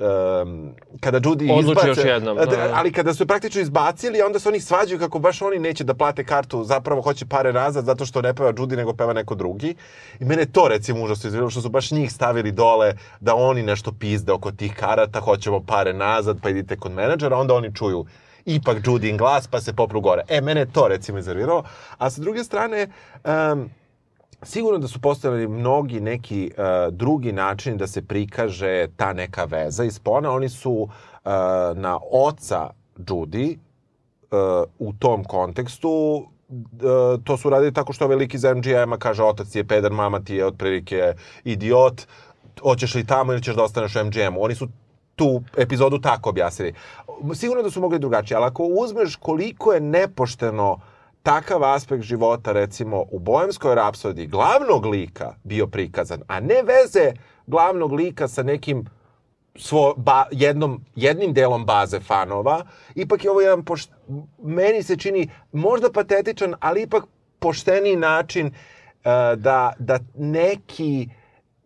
um, kada Judy Odluči izbace, još jednom, da, da. ali kada su je praktično izbacili, onda se oni svađaju kako baš oni neće da plate kartu, zapravo hoće pare nazad zato što ne peva Judy nego peva neko drugi. I mene to recimo užasno izgledalo što su baš njih stavili dole da oni nešto pizde oko tih karata, hoćemo pare nazad, pa idite kod menadžera, onda oni čuju ipak Judin glas, pa se popru gore. E, mene to recimo iznerviralo. A sa druge strane, um, Sigurno da su postojali mnogi neki uh, drugi načini da se prikaže ta neka veza iz spona. Oni su uh, na oca Judy uh, u tom kontekstu to su radili tako što ovaj lik iz MGM-a kaže otac je peder, mama ti je otprilike idiot, hoćeš li tamo ili ćeš da ostaneš u MGM-u. Oni su tu epizodu tako objasnili. Sigurno da su mogli drugačije, ali ako uzmeš koliko je nepošteno takav aspekt života, recimo, u Bojemskoj rapsodiji glavnog lika bio prikazan, a ne veze glavnog lika sa nekim svo, ba, jednom, jednim delom baze fanova, ipak je ovo jedan, pošt, meni se čini možda patetičan, ali ipak pošteniji način uh, da, da neki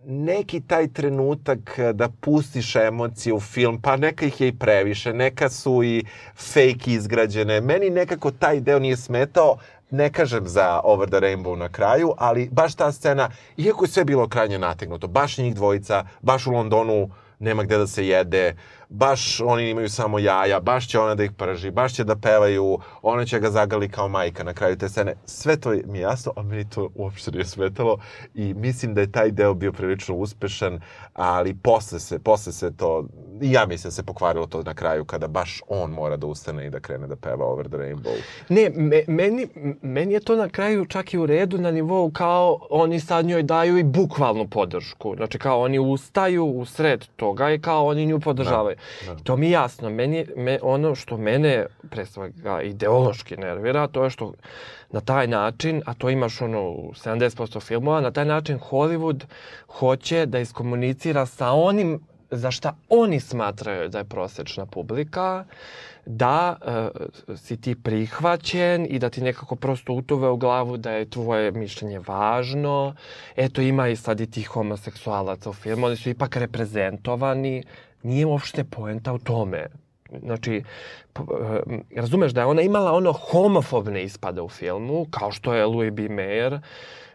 neki taj trenutak e, da pustiš emocije u film, pa neka ih je i previše, neka su i fake izgrađene. Meni nekako taj deo nije smetao, ne kažem za Over the Rainbow na kraju, ali baš ta scena, iako je sve bilo krajnje nategnuto, baš njih dvojica, baš u Londonu nema gde da se jede, baš oni imaju samo jaja, baš će ona da ih prži, baš će da pevaju, ona će ga zagali kao majka na kraju te scene. Sve to mi je jasno, a meni to uopšte nije smetalo i mislim da je taj deo bio prilično uspešan, ali posle se, posle se to, ja mislim da se pokvarilo to na kraju kada baš on mora da ustane i da krene da peva Over the Rainbow. Ne, me, meni, meni je to na kraju čak i u redu na nivou kao oni sad njoj daju i bukvalnu podršku. Znači kao oni ustaju u sred toga i kao oni nju podržavaju. Da, da. To mi je jasno. Meni, me, ono što mene pre svega ideološki nervira, to je što na taj način, a to imaš ono u 70% filmova, na taj način Hollywood hoće da iskomunicira sa onim za šta oni smatraju da je prosečna publika, da uh, si ti prihvaćen i da ti nekako prosto utove u glavu da je tvoje mišljenje važno. Eto, ima i sad i tih homoseksualaca u filmu, oni su ipak reprezentovani. Nije uopšte poenta u tome. Znači, uh, razumeš da je ona imala ono homofobne ispade u filmu, kao što je Louis B. Mayer,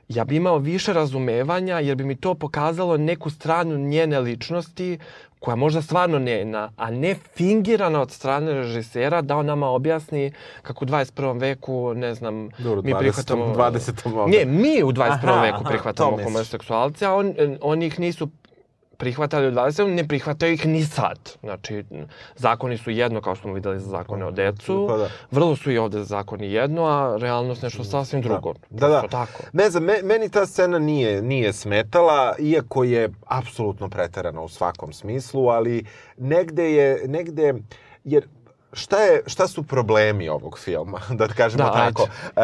ja bi imao više razumevanja jer bi mi to pokazalo neku stranu njene ličnosti koja možda stvarno njena, a ne fingirana od strane režisera da on nama objasni kako u 21. veku, ne znam, Dobro, mi 20. prihvatamo... 20. Ne, mi u 21. Aha, veku prihvatamo homoseksualce, a on, oni ih nisu prihvatali 20. ne prihvataju ih ni sad. Znači, zakoni su jedno, kao što smo videli za zakone o decu. Pa da. Vrlo su i ovde zakoni jedno, a realnost nešto sasvim drugo. Da, da. Prosto tako. Ne znam, me, meni ta scena nije, nije smetala, iako je apsolutno preterana u svakom smislu, ali negde je, negde, jer šta, je, šta su problemi ovog filma, da kažemo Da, tako. E,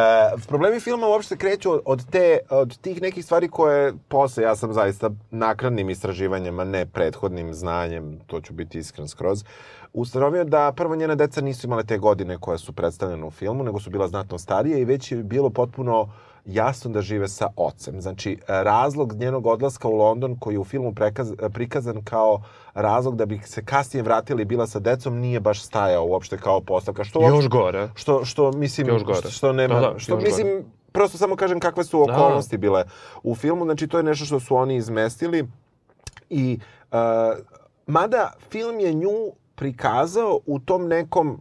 problemi filma uopšte kreću od, od, te, od tih nekih stvari koje posle, ja sam zaista nakradnim istraživanjem, a ne prethodnim znanjem, to ću biti iskren skroz, ustanovio da prvo njena deca nisu imale te godine koje su predstavljene u filmu, nego su bila znatno starije i već je bilo potpuno jasno da žive sa ocem. Znači, razlog njenog odlaska u London, koji je u filmu prekaz, prikazan kao razlog da bi se kasnije vratili bila sa decom, nije baš stajao uopšte kao postavka. Što Još gore. Što, što mislim, Još gore. što, nema, Da, da, što mislim, prosto samo kažem kakve su Da. okolnosti bile u filmu. Znači, to je nešto što su oni izmestili i uh, mada film je nju prikazao u tom nekom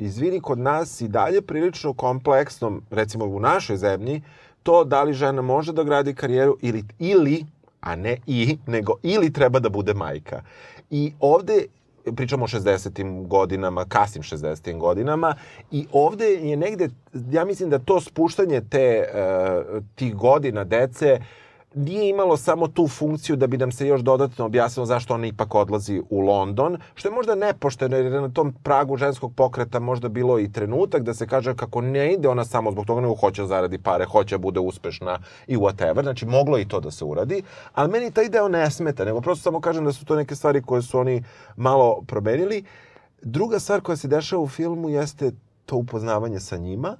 izvini kod nas i dalje prilično kompleksnom, recimo u našoj zemlji, to da li žena može da gradi karijeru ili, ili a ne i, nego ili treba da bude majka. I ovde pričamo o 60. godinama, kasnim 60. godinama i ovde je negde, ja mislim da to spuštanje te, uh, tih godina dece nije imalo samo tu funkciju da bi nam se još dodatno objasnilo zašto ona ipak odlazi u London, što je možda nepošteno jer je na tom pragu ženskog pokreta možda bilo i trenutak da se kaže kako ne ide ona samo zbog toga nego hoće da zaradi pare, hoće da bude uspešna i whatever, znači moglo je i to da se uradi, ali meni taj deo ne smeta, nego prosto samo kažem da su to neke stvari koje su oni malo promenili. Druga stvar koja se dešava u filmu jeste to upoznavanje sa njima,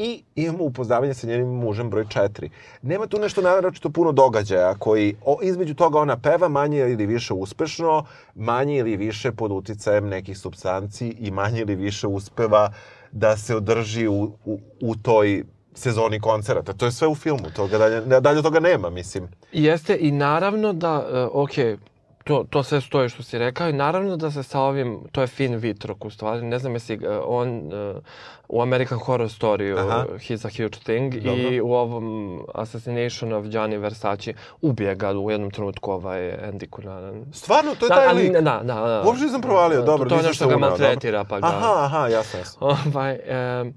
i imamo upoznavanje sa njenim mužem broj 4. Nema tu nešto naročito puno događaja koji o, između toga ona peva manje ili više uspešno, manje ili više pod uticajem nekih substanci i manje ili više uspeva da se održi u, u, u toj sezoni koncerata. To je sve u filmu, toga dalje, dalje toga nema, mislim. Jeste i naravno da, uh, ok, to, to sve stoji što si rekao i naravno da se sa ovim, to je Finn Wittrock u stvari, ne znam jesi, uh, on uh, u American Horror Story, Aha. uh, He's a Huge Thing Dobro. i u ovom Assassination of Gianni Versace ubije ga u jednom trenutku ovaj Andy Cunanan. Stvarno, to je Da, taj ali lik. Da, da, da. Uopšte nisam provalio, dobro, To je nisam nešto se ga maltretira, pa ga... Aha, aha, jasno, jasno. ovaj, e,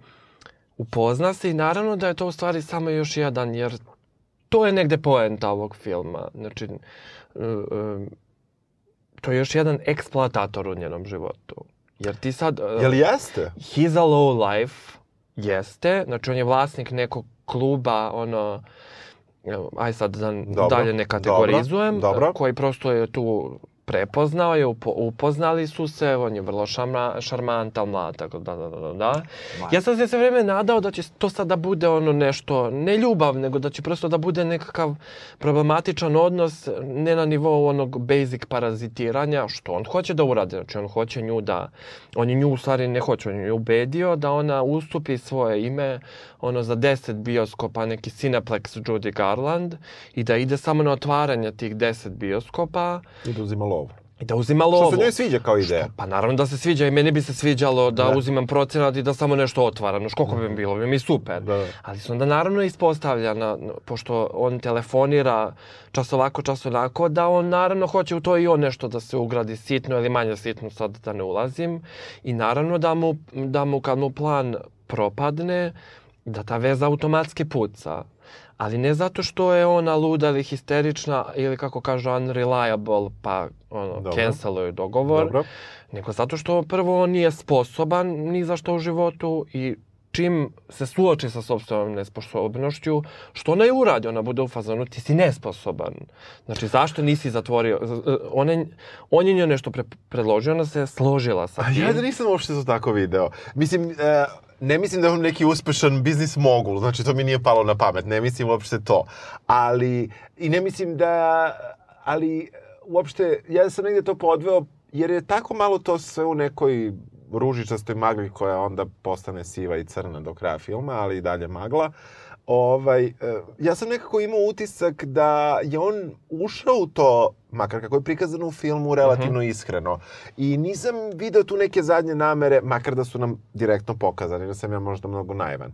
upozna se i naravno da je to u stvari samo još jedan, jer to je negde poenta ovog filma. Znači, e, e, to je još jedan eksploatator u njenom životu. Jer ti sad... e, Jel jeste? He's a low life, jeste. Znači, on je vlasnik nekog kluba, ono, aj sad da Dobro, dalje ne kategorizujem, dobro, dobro. koji prosto je tu prepoznao je, upo, upoznali su se, on je vrlo šarma, šarmantan, mlad, tako da, da, da, da, da. Ja sam se sve vreme nadao da će to sad da bude ono nešto, ne ljubav, nego da će prosto da bude nekakav problematičan odnos, ne na nivou onog basic parazitiranja, što on hoće da uradi, znači on hoće nju da, on je nju u stvari ne hoće, on je ubedio da ona ustupi svoje ime ono za 10 bioskopa, neki Cineplex Judy Garland i da ide samo na otvaranje tih 10 bioskopa I da uzima lovu. I da uzima lovu. Što se njoj sviđa kao ideja. Pa naravno da se sviđa i meni bi se sviđalo da, Da. uzimam procenat i da samo nešto otvaram. Koliko bi mi bilo, bi mi super. Da, da. Ali se onda naravno ispostavlja, na- pošto on telefonira čas ovako, čas onako, da on naravno hoće u to i on nešto da se ugradi sitno ili manje sitno, sad da ne ulazim. I naravno da mu, da mu kad mu plan propadne, da ta veza automatski puca. Ali ne zato što je ona luda ili histerična ili kako kažu unreliable pa ono, Dobro. canceluju dogovor, Dobro. nego zato što prvo on nije sposoban ni za što u životu i čim se suoči sa sobstvenom nesposobnošću, što ona i uradi, ona bude u fazonu, ti si nesposoban. Znači, zašto nisi zatvorio? On je, on je njoj nešto pre, predložio, ona se složila sa A tim. ja da nisam uopšte to tako video. Mislim, e, ne mislim da on neki uspešan biznis mogul, znači to mi nije palo na pamet, ne mislim uopšte to. Ali, i ne mislim da, ali uopšte, ja sam negde to podveo, jer je tako malo to sve u nekoj ružičastoj magli koja onda postane siva i crna do kraja filma, ali i dalje magla. Ovaj, e, ja sam nekako imao utisak da je on ušao u to, makar kako je prikazano u filmu, relativno iskreno. I nisam video tu neke zadnje namere, makar da su nam direktno pokazane, da sam ja možda mnogo naivan.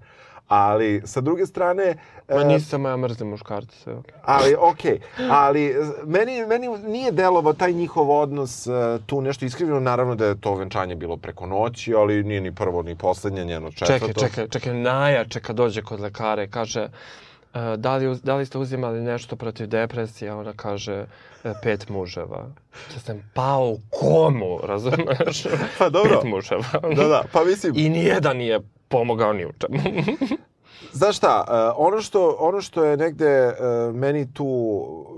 Ali, sa druge strane... Ma e, nisam, ja mrzim muškarce, sve okej. Ali, okej. Ali, e, meni, meni nije delovao taj njihov odnos e, tu nešto iskrivljeno. Naravno da je to venčanje bilo preko noći, ali nije ni prvo ni poslednje, njeno četvrto. Čekaj, čekaj, čekaj, najjače kad dođe kod lekara i kaže e, da li, da li ste uzimali nešto protiv depresije, a ona kaže pet muževa. Ja sam pao u komu, razumeš? Pa dobro. Pet muževa. Da, da, pa mislim... I nijedan nije pomogao ni u čemu. Znaš šta, e, ono što, ono što je negde e, meni tu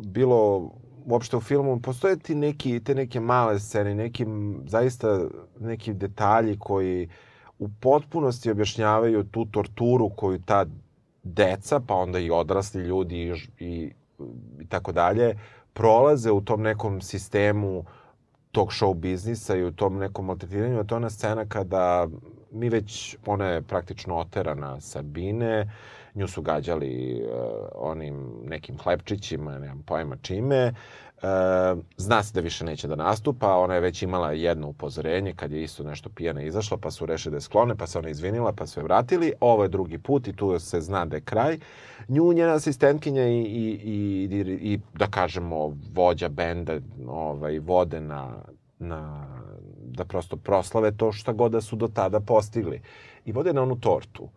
bilo uopšte u filmu, postoje ti neki, te neke male scene, neki zaista neki detalji koji u potpunosti objašnjavaju tu torturu koju ta deca, pa onda i odrasli ljudi i, i, i tako dalje, prolaze u tom nekom sistemu tog show biznisa i u tom nekom maltretiranju. To je ona scena kada mi već, ona je praktično oterana sa bine, nju su gađali uh, onim nekim hlebčićima, nemam pojma čime. Uh, zna se da više neće da nastupa, ona je već imala jedno upozorenje kad je isto nešto pijana izašla, pa su rešili da je sklone, pa se ona izvinila, pa su je vratili. Ovo je drugi put i tu se zna da je kraj. Nju, njena asistentkinja i, i, i, i, i da kažemo, vođa benda ovaj, vode na, na, da prosto proslave to šta god da su do tada postigli. I vode na onu tortu.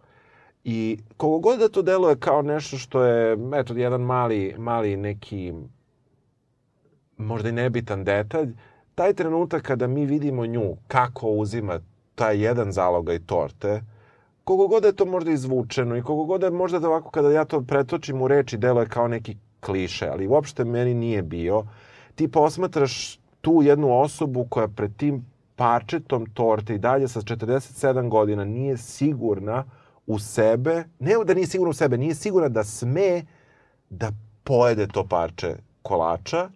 I koliko god da to deluje kao nešto što je, eto, jedan mali, mali neki, možda i nebitan detalj, taj trenutak kada mi vidimo nju kako uzima taj jedan zalogaj torte, koliko god da je to možda izvučeno i koliko god da je možda da ovako kada ja to pretočim u reči deluje kao neki kliše, ali uopšte meni nije bio. Ti posmatraš tu jednu osobu koja pred tim parčetom torte i dalje sa 47 godina nije sigurna u sebe, ne da nije sigurna u sebe, nije sigurna da sme da pojede to parče kolača,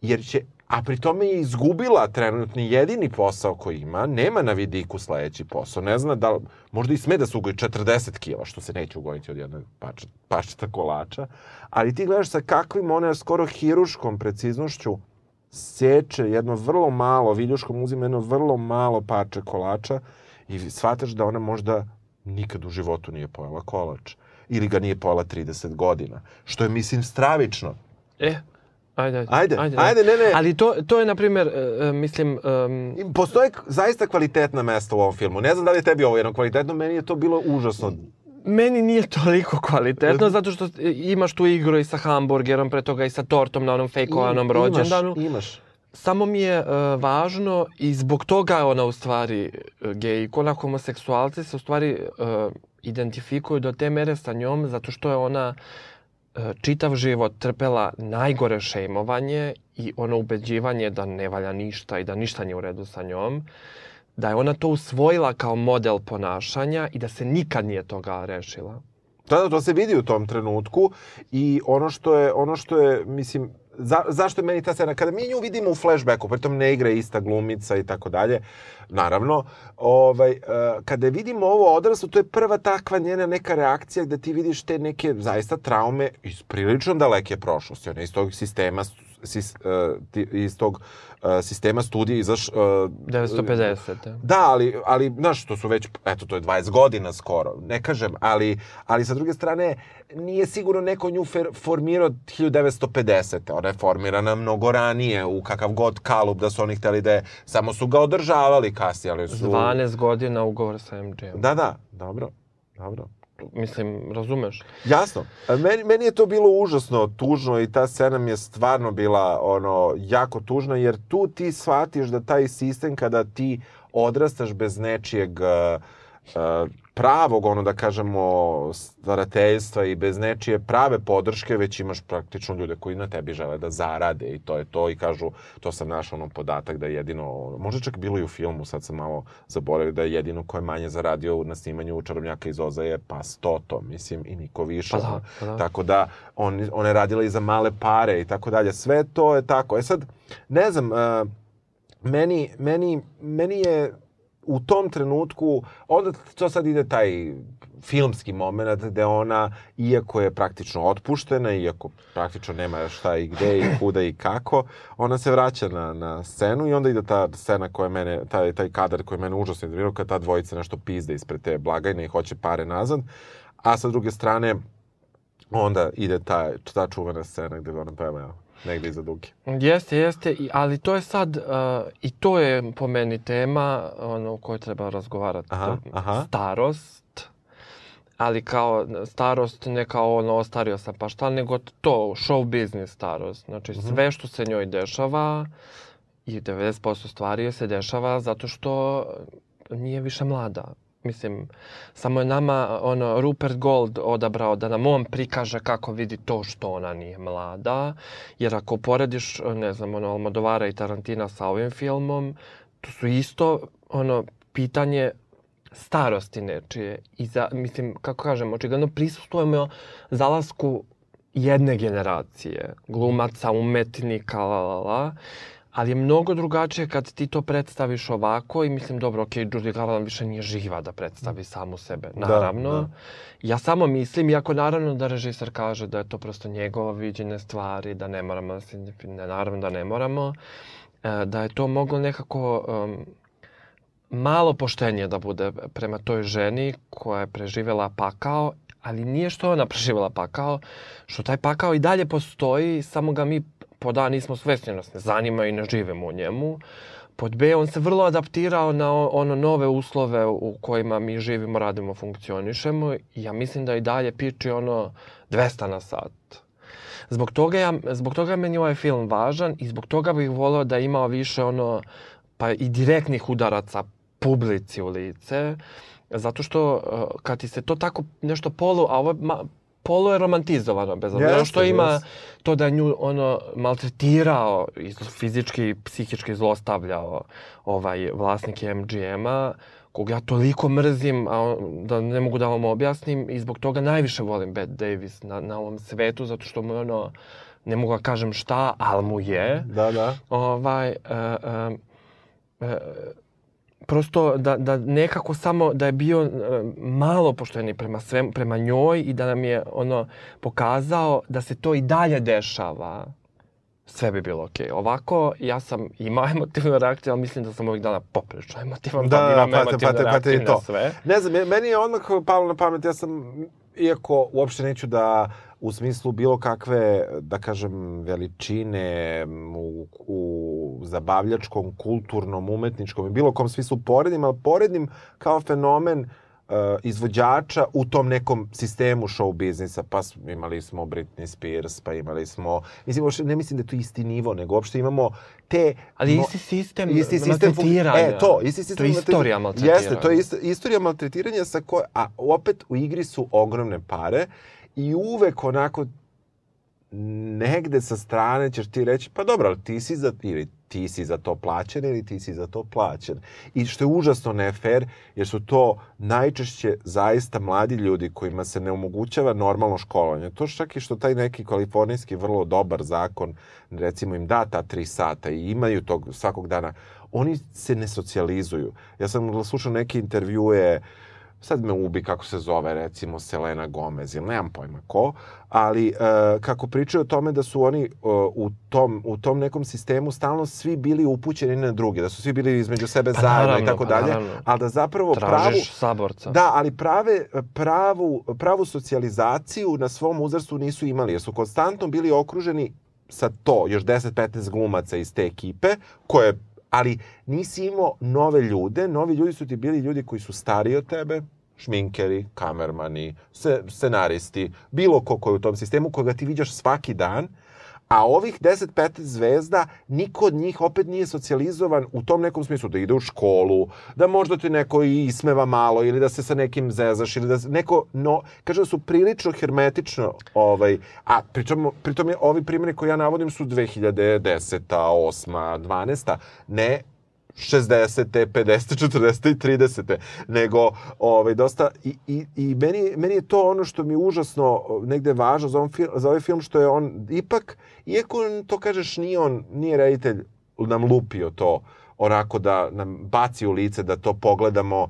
jer će a pri tome je izgubila trenutni jedini posao koji ima, nema na vidiku sledeći posao, ne zna da možda i sme da se ugoji 40 kila, što se neće ugojiti od jednog pačeta, pačeta kolača, ali ti gledaš sa kakvim ona skoro hiruškom preciznošću seče jedno vrlo malo, viljuškom uzima jedno vrlo malo parče kolača i shvataš da ona možda nikad u životu nije pojela kolač ili ga nije pojela 30 godina, što je, mislim, stravično. E, ajde, Ajde, ajde, ne, ne. Ali to, to je, na primjer, e, e, mislim, um, Postoje zaista kvalitetna mesta u ovom filmu. Ne znam da li je tebi ovo jedno kvalitetno, meni je to bilo užasno. Meni nije toliko kvalitetno, zato što imaš tu igru i sa hamburgerom, pre toga i sa tortom na onom fejkovanom rođendanu. Imaš, imaš. Samo mi je e, važno i zbog toga je ona u stvari e, gej ikona, homoseksualci se u stvari e, identifikuju do te mere sa njom zato što je ona e, čitav život trpela najgore šejmovanje i ono ubeđivanje da ne valja ništa i da ništa nije u redu sa njom, da je ona to usvojila kao model ponašanja i da se nikad nije toga rešila. Da, da, to se vidi u tom trenutku i ono što je, ono što je, mislim, za, zašto je meni ta scena? Kada mi nju vidimo u flashbacku, pritom ne igra ista glumica i tako dalje, naravno, ovaj, uh, kada vidimo ovo odraslo, to je prva takva njena neka reakcija gde ti vidiš te neke zaista traume iz prilično daleke prošlosti. Ona iz tog sistema sis, uh, ti, iz tog uh, sistema studija izaš... Uh, 950. Da, ali, ali, znaš, to su već, eto, to je 20 godina skoro, ne kažem, ali, ali sa druge strane, nije sigurno neko nju fer, formirao 1950. Ona je formirana mnogo ranije, u kakav god kalup da su oni hteli da je, samo su ga održavali kasnije, ali su... 12 godina ugovor sa MGM. Da, da, dobro, dobro. Mislim, razumeš? Jasno. A Meni, meni je to bilo užasno tužno i ta scena mi je stvarno bila ono jako tužna jer tu ti shvatiš da taj sistem kada ti odrastaš bez nečijeg uh, uh, pravog, ono da kažemo, starateljstva i bez nečije prave podrške, već imaš praktično ljude koji na tebi žele da zarade i to je to i kažu, to sam našao ono podatak da je jedino, možda čak bilo i u filmu, sad sam malo zaboravio da je jedino ko je manje zaradio na snimanju Čarobnjaka iz Ozaje, pa stoto, mislim, i niko više. Pa da, pa da. Tako da, on, ona je radila i za male pare i tako dalje. Sve to je tako. E sad, ne znam, uh, meni, meni, meni je u tom trenutku, onda to sad ide taj filmski moment gde ona, iako je praktično otpuštena, iako praktično nema šta i gde i kuda i kako, ona se vraća na, na scenu i onda ide ta scena koja mene, taj, taj kadar koji mene užasno idvirao, kad ta dvojica nešto pizde ispred te blagajne i hoće pare nazad, a sa druge strane, onda ide ta, ta čuvena scena gde ona peva, negde iza duge. Jeste, jeste, ali to je sad, uh, i to je po meni tema ono, o kojoj treba razgovarati. Aha, aha. Starost, ali kao starost ne kao ono ostario sam pa šta, nego to, show business starost. Znači Mhm. sve što se njoj dešava i 90% stvari se dešava zato što nije više mlada. Mislim, samo je nama ono, Rupert Gold odabrao da nam on prikaže kako vidi to što ona nije mlada. Jer ako porediš, ne znam, ono, Almodovara i Tarantina sa ovim filmom, to su isto ono, pitanje starosti nečije. I za, mislim, kako kažem, očigledno prisustujemo zalasku jedne generacije, glumaca, umetnika, la, la, la. Ali je mnogo drugačije kad ti to predstaviš ovako i mislim, dobro, okej, okay, Judy Garland više nije živa da predstavi samu sebe, naravno. da. Ja samo mislim, iako naravno da režiser kaže da je to prosto njegova viđene stvari, da ne moramo, da se, ne, naravno da ne moramo, e, da je to moglo nekako um, malo poštenije da bude prema toj ženi koja je preživjela pakao, ali nije što ona preživjela pakao, što taj pakao i dalje postoji, samo ga mi pod A nismo svesni, nas ne zanima i ne živimo u njemu. Pod B, on se vrlo adaptirao na ono nove uslove u kojima mi živimo, radimo, funkcionišemo ja mislim da i dalje piči ono 200 na sat. Zbog toga, ja, zbog toga meni ovaj film važan i zbog toga bih volio da imao više ono, pa i direktnih udaraca publici u lice. Zato što uh, kad ti se to tako nešto polu, a ovo ma, polu je romantizovano, bez obzira Jeste, što ima jeste. to da nju ono maltretirao fizički psihički zlostavljao ovaj vlasnik MGM-a kog ja toliko mrzim, a on- da ne mogu da vam objasnim i zbog toga najviše volim Bette Davis na, na ovom svetu, zato što mu je ono, ne mogu da kažem šta, ali mu je. Da, da. Ovaj, e, e, e, prosto da, da nekako samo da je bio e, malo pošteni prema svem, prema njoj i da nam je ono pokazao da se to i dalje dešava sve bi bilo okej. Ovako, ja sam imao emotivnu reakciju, ali mislim da sam ovih dana poprilično emotivan, Da, pa da, imam pate, emotivne pate, pate reakcije i na sve. Ne znam, me- meni je odmah palo na pamet, ja sam, iako uopšte neću da u smislu bilo kakve, da kažem, veličine u, u zabavljačkom, kulturnom, umetničkom i bilo kom smislu poredim, ali poredim kao fenomen uh, izvođača u tom nekom sistemu show biznisa. Pa imali smo Britney Spears, pa imali smo... Mislim, uopšte ne mislim da je to isti nivo, nego uopšte imamo te... Ali mo- isti sistem isti sistem maltretiranja. E, to, isti sistem To je istorija maltretiranja. Jeste, to je ist, istorija maltretiranja sa koje, a opet u igri su ogromne pare i uvek onako negde sa strane ćeš ti reći, pa dobro, ali ti si za, ili ti si za to plaćen ili ti si za to plaćen. I što je užasno ne fair, jer su to najčešće zaista mladi ljudi kojima se ne omogućava normalno školovanje. To čak i što taj neki kalifornijski vrlo dobar zakon, recimo im da ta tri sata i imaju tog svakog dana, oni se ne socijalizuju. Ja sam slušao neke intervjue sad me ubi kako se zove, recimo Selena Gomez, ili nemam pojma ko, ali uh, kako pričaju o tome da su oni uh, u, tom, u tom nekom sistemu stalno svi bili upućeni na druge, da su svi bili između sebe Pa zajedno naravno, i tako pa dalje, naravno. ali da zapravo pravu... Tražiš saborca. Da, ali prave, pravu, pravu socijalizaciju na svom uzrastu nisu imali, jer su konstantno bili okruženi sa to, još 10-15 glumaca iz te ekipe, koje, ali nisi imao nove ljude, novi ljudi su ti bili ljudi koji su stariji od tebe, šminkeri, kamermani, scenaristi, bilo ko koji u tom sistemu, koga ti viđaš svaki dan, a ovih 10-15 zvezda, niko od njih opet nije socijalizovan u tom nekom smislu, da ide u školu, da možda ti neko i ismeva malo, ili da se sa nekim zezaš, ili da neko, no, kaže da su prilično hermetično, ovaj, a pričamo, pritom je, ovi primjeri koji ja navodim su 2010. 8. 12. Ne 60. 50. 40. i 30. nego ovaj, dosta i, i, i meni, meni je to ono što mi je užasno negde važno za, on, za ovaj film što je on ipak, iako to kažeš nije on, nije reditelj nam lupio to onako da nam baci u lice da to pogledamo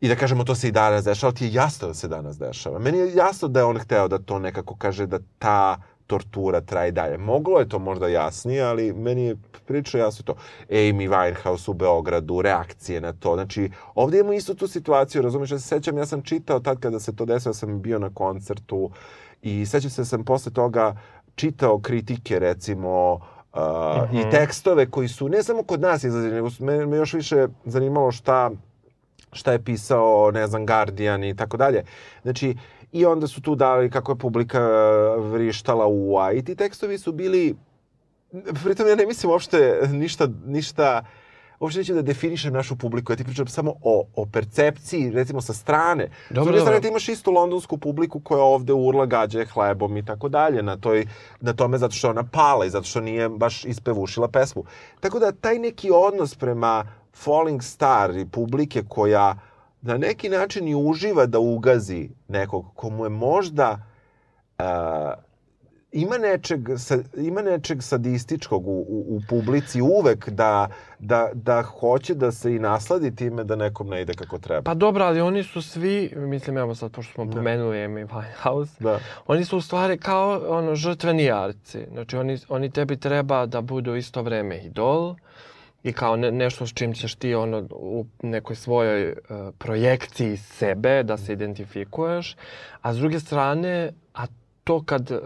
i da kažemo to se i danas dešava, ali ti je jasno da se danas dešava. Meni je jasno da je on hteo da to nekako kaže da ta tortura traje dalje. Moglo je to možda jasnije, ali meni je prilično jasno to. Amy Winehouse u Beogradu, reakcije na to. Znači, ovdje imamo isto tu situaciju, razumiješ, ja se sećam, ja sam čitao tad kada se to desilo, sam bio na koncertu i sećam se da sam posle toga čitao kritike, recimo, uh, i tekstove koji su ne samo kod nas izlazili, nego su, me, me još više zanimalo šta šta je pisao, ne znam, Guardian i tako dalje. Znači, i onda su tu dali kako je publika e, vrištala u a i ti tekstovi su bili pritom ja ne mislim uopšte ništa, ništa uopšte neću da definišem našu publiku, ja ti pričam samo o, o percepciji, recimo sa strane. s Dobro, druge strane ti imaš istu londonsku publiku koja ovde urla gađe hlebom i tako dalje na, toj, na tome zato što ona pala i zato što nije baš ispevušila pesmu. Tako da taj neki odnos prema Falling Star i publike koja na neki način i uživa da ugazi nekog komu je možda uh, ima nečeg, sa, ima nečeg sadističkog u, u, u publici uvek da, da, da hoće da se i nasladi time da nekom ne ide kako treba. Pa dobro, ali oni su svi, mislim, evo sad, pošto smo pomenuli Amy Winehouse, Da. oni su u stvari kao ono, žrtveni jarci. Znači, oni, oni tebi treba da budu isto vreme idol i kao ne, nešto s čim ćeš ti ono, u nekoj svojoj uh, projekciji sebe da se identifikuješ. A s druge strane, a to kad uh,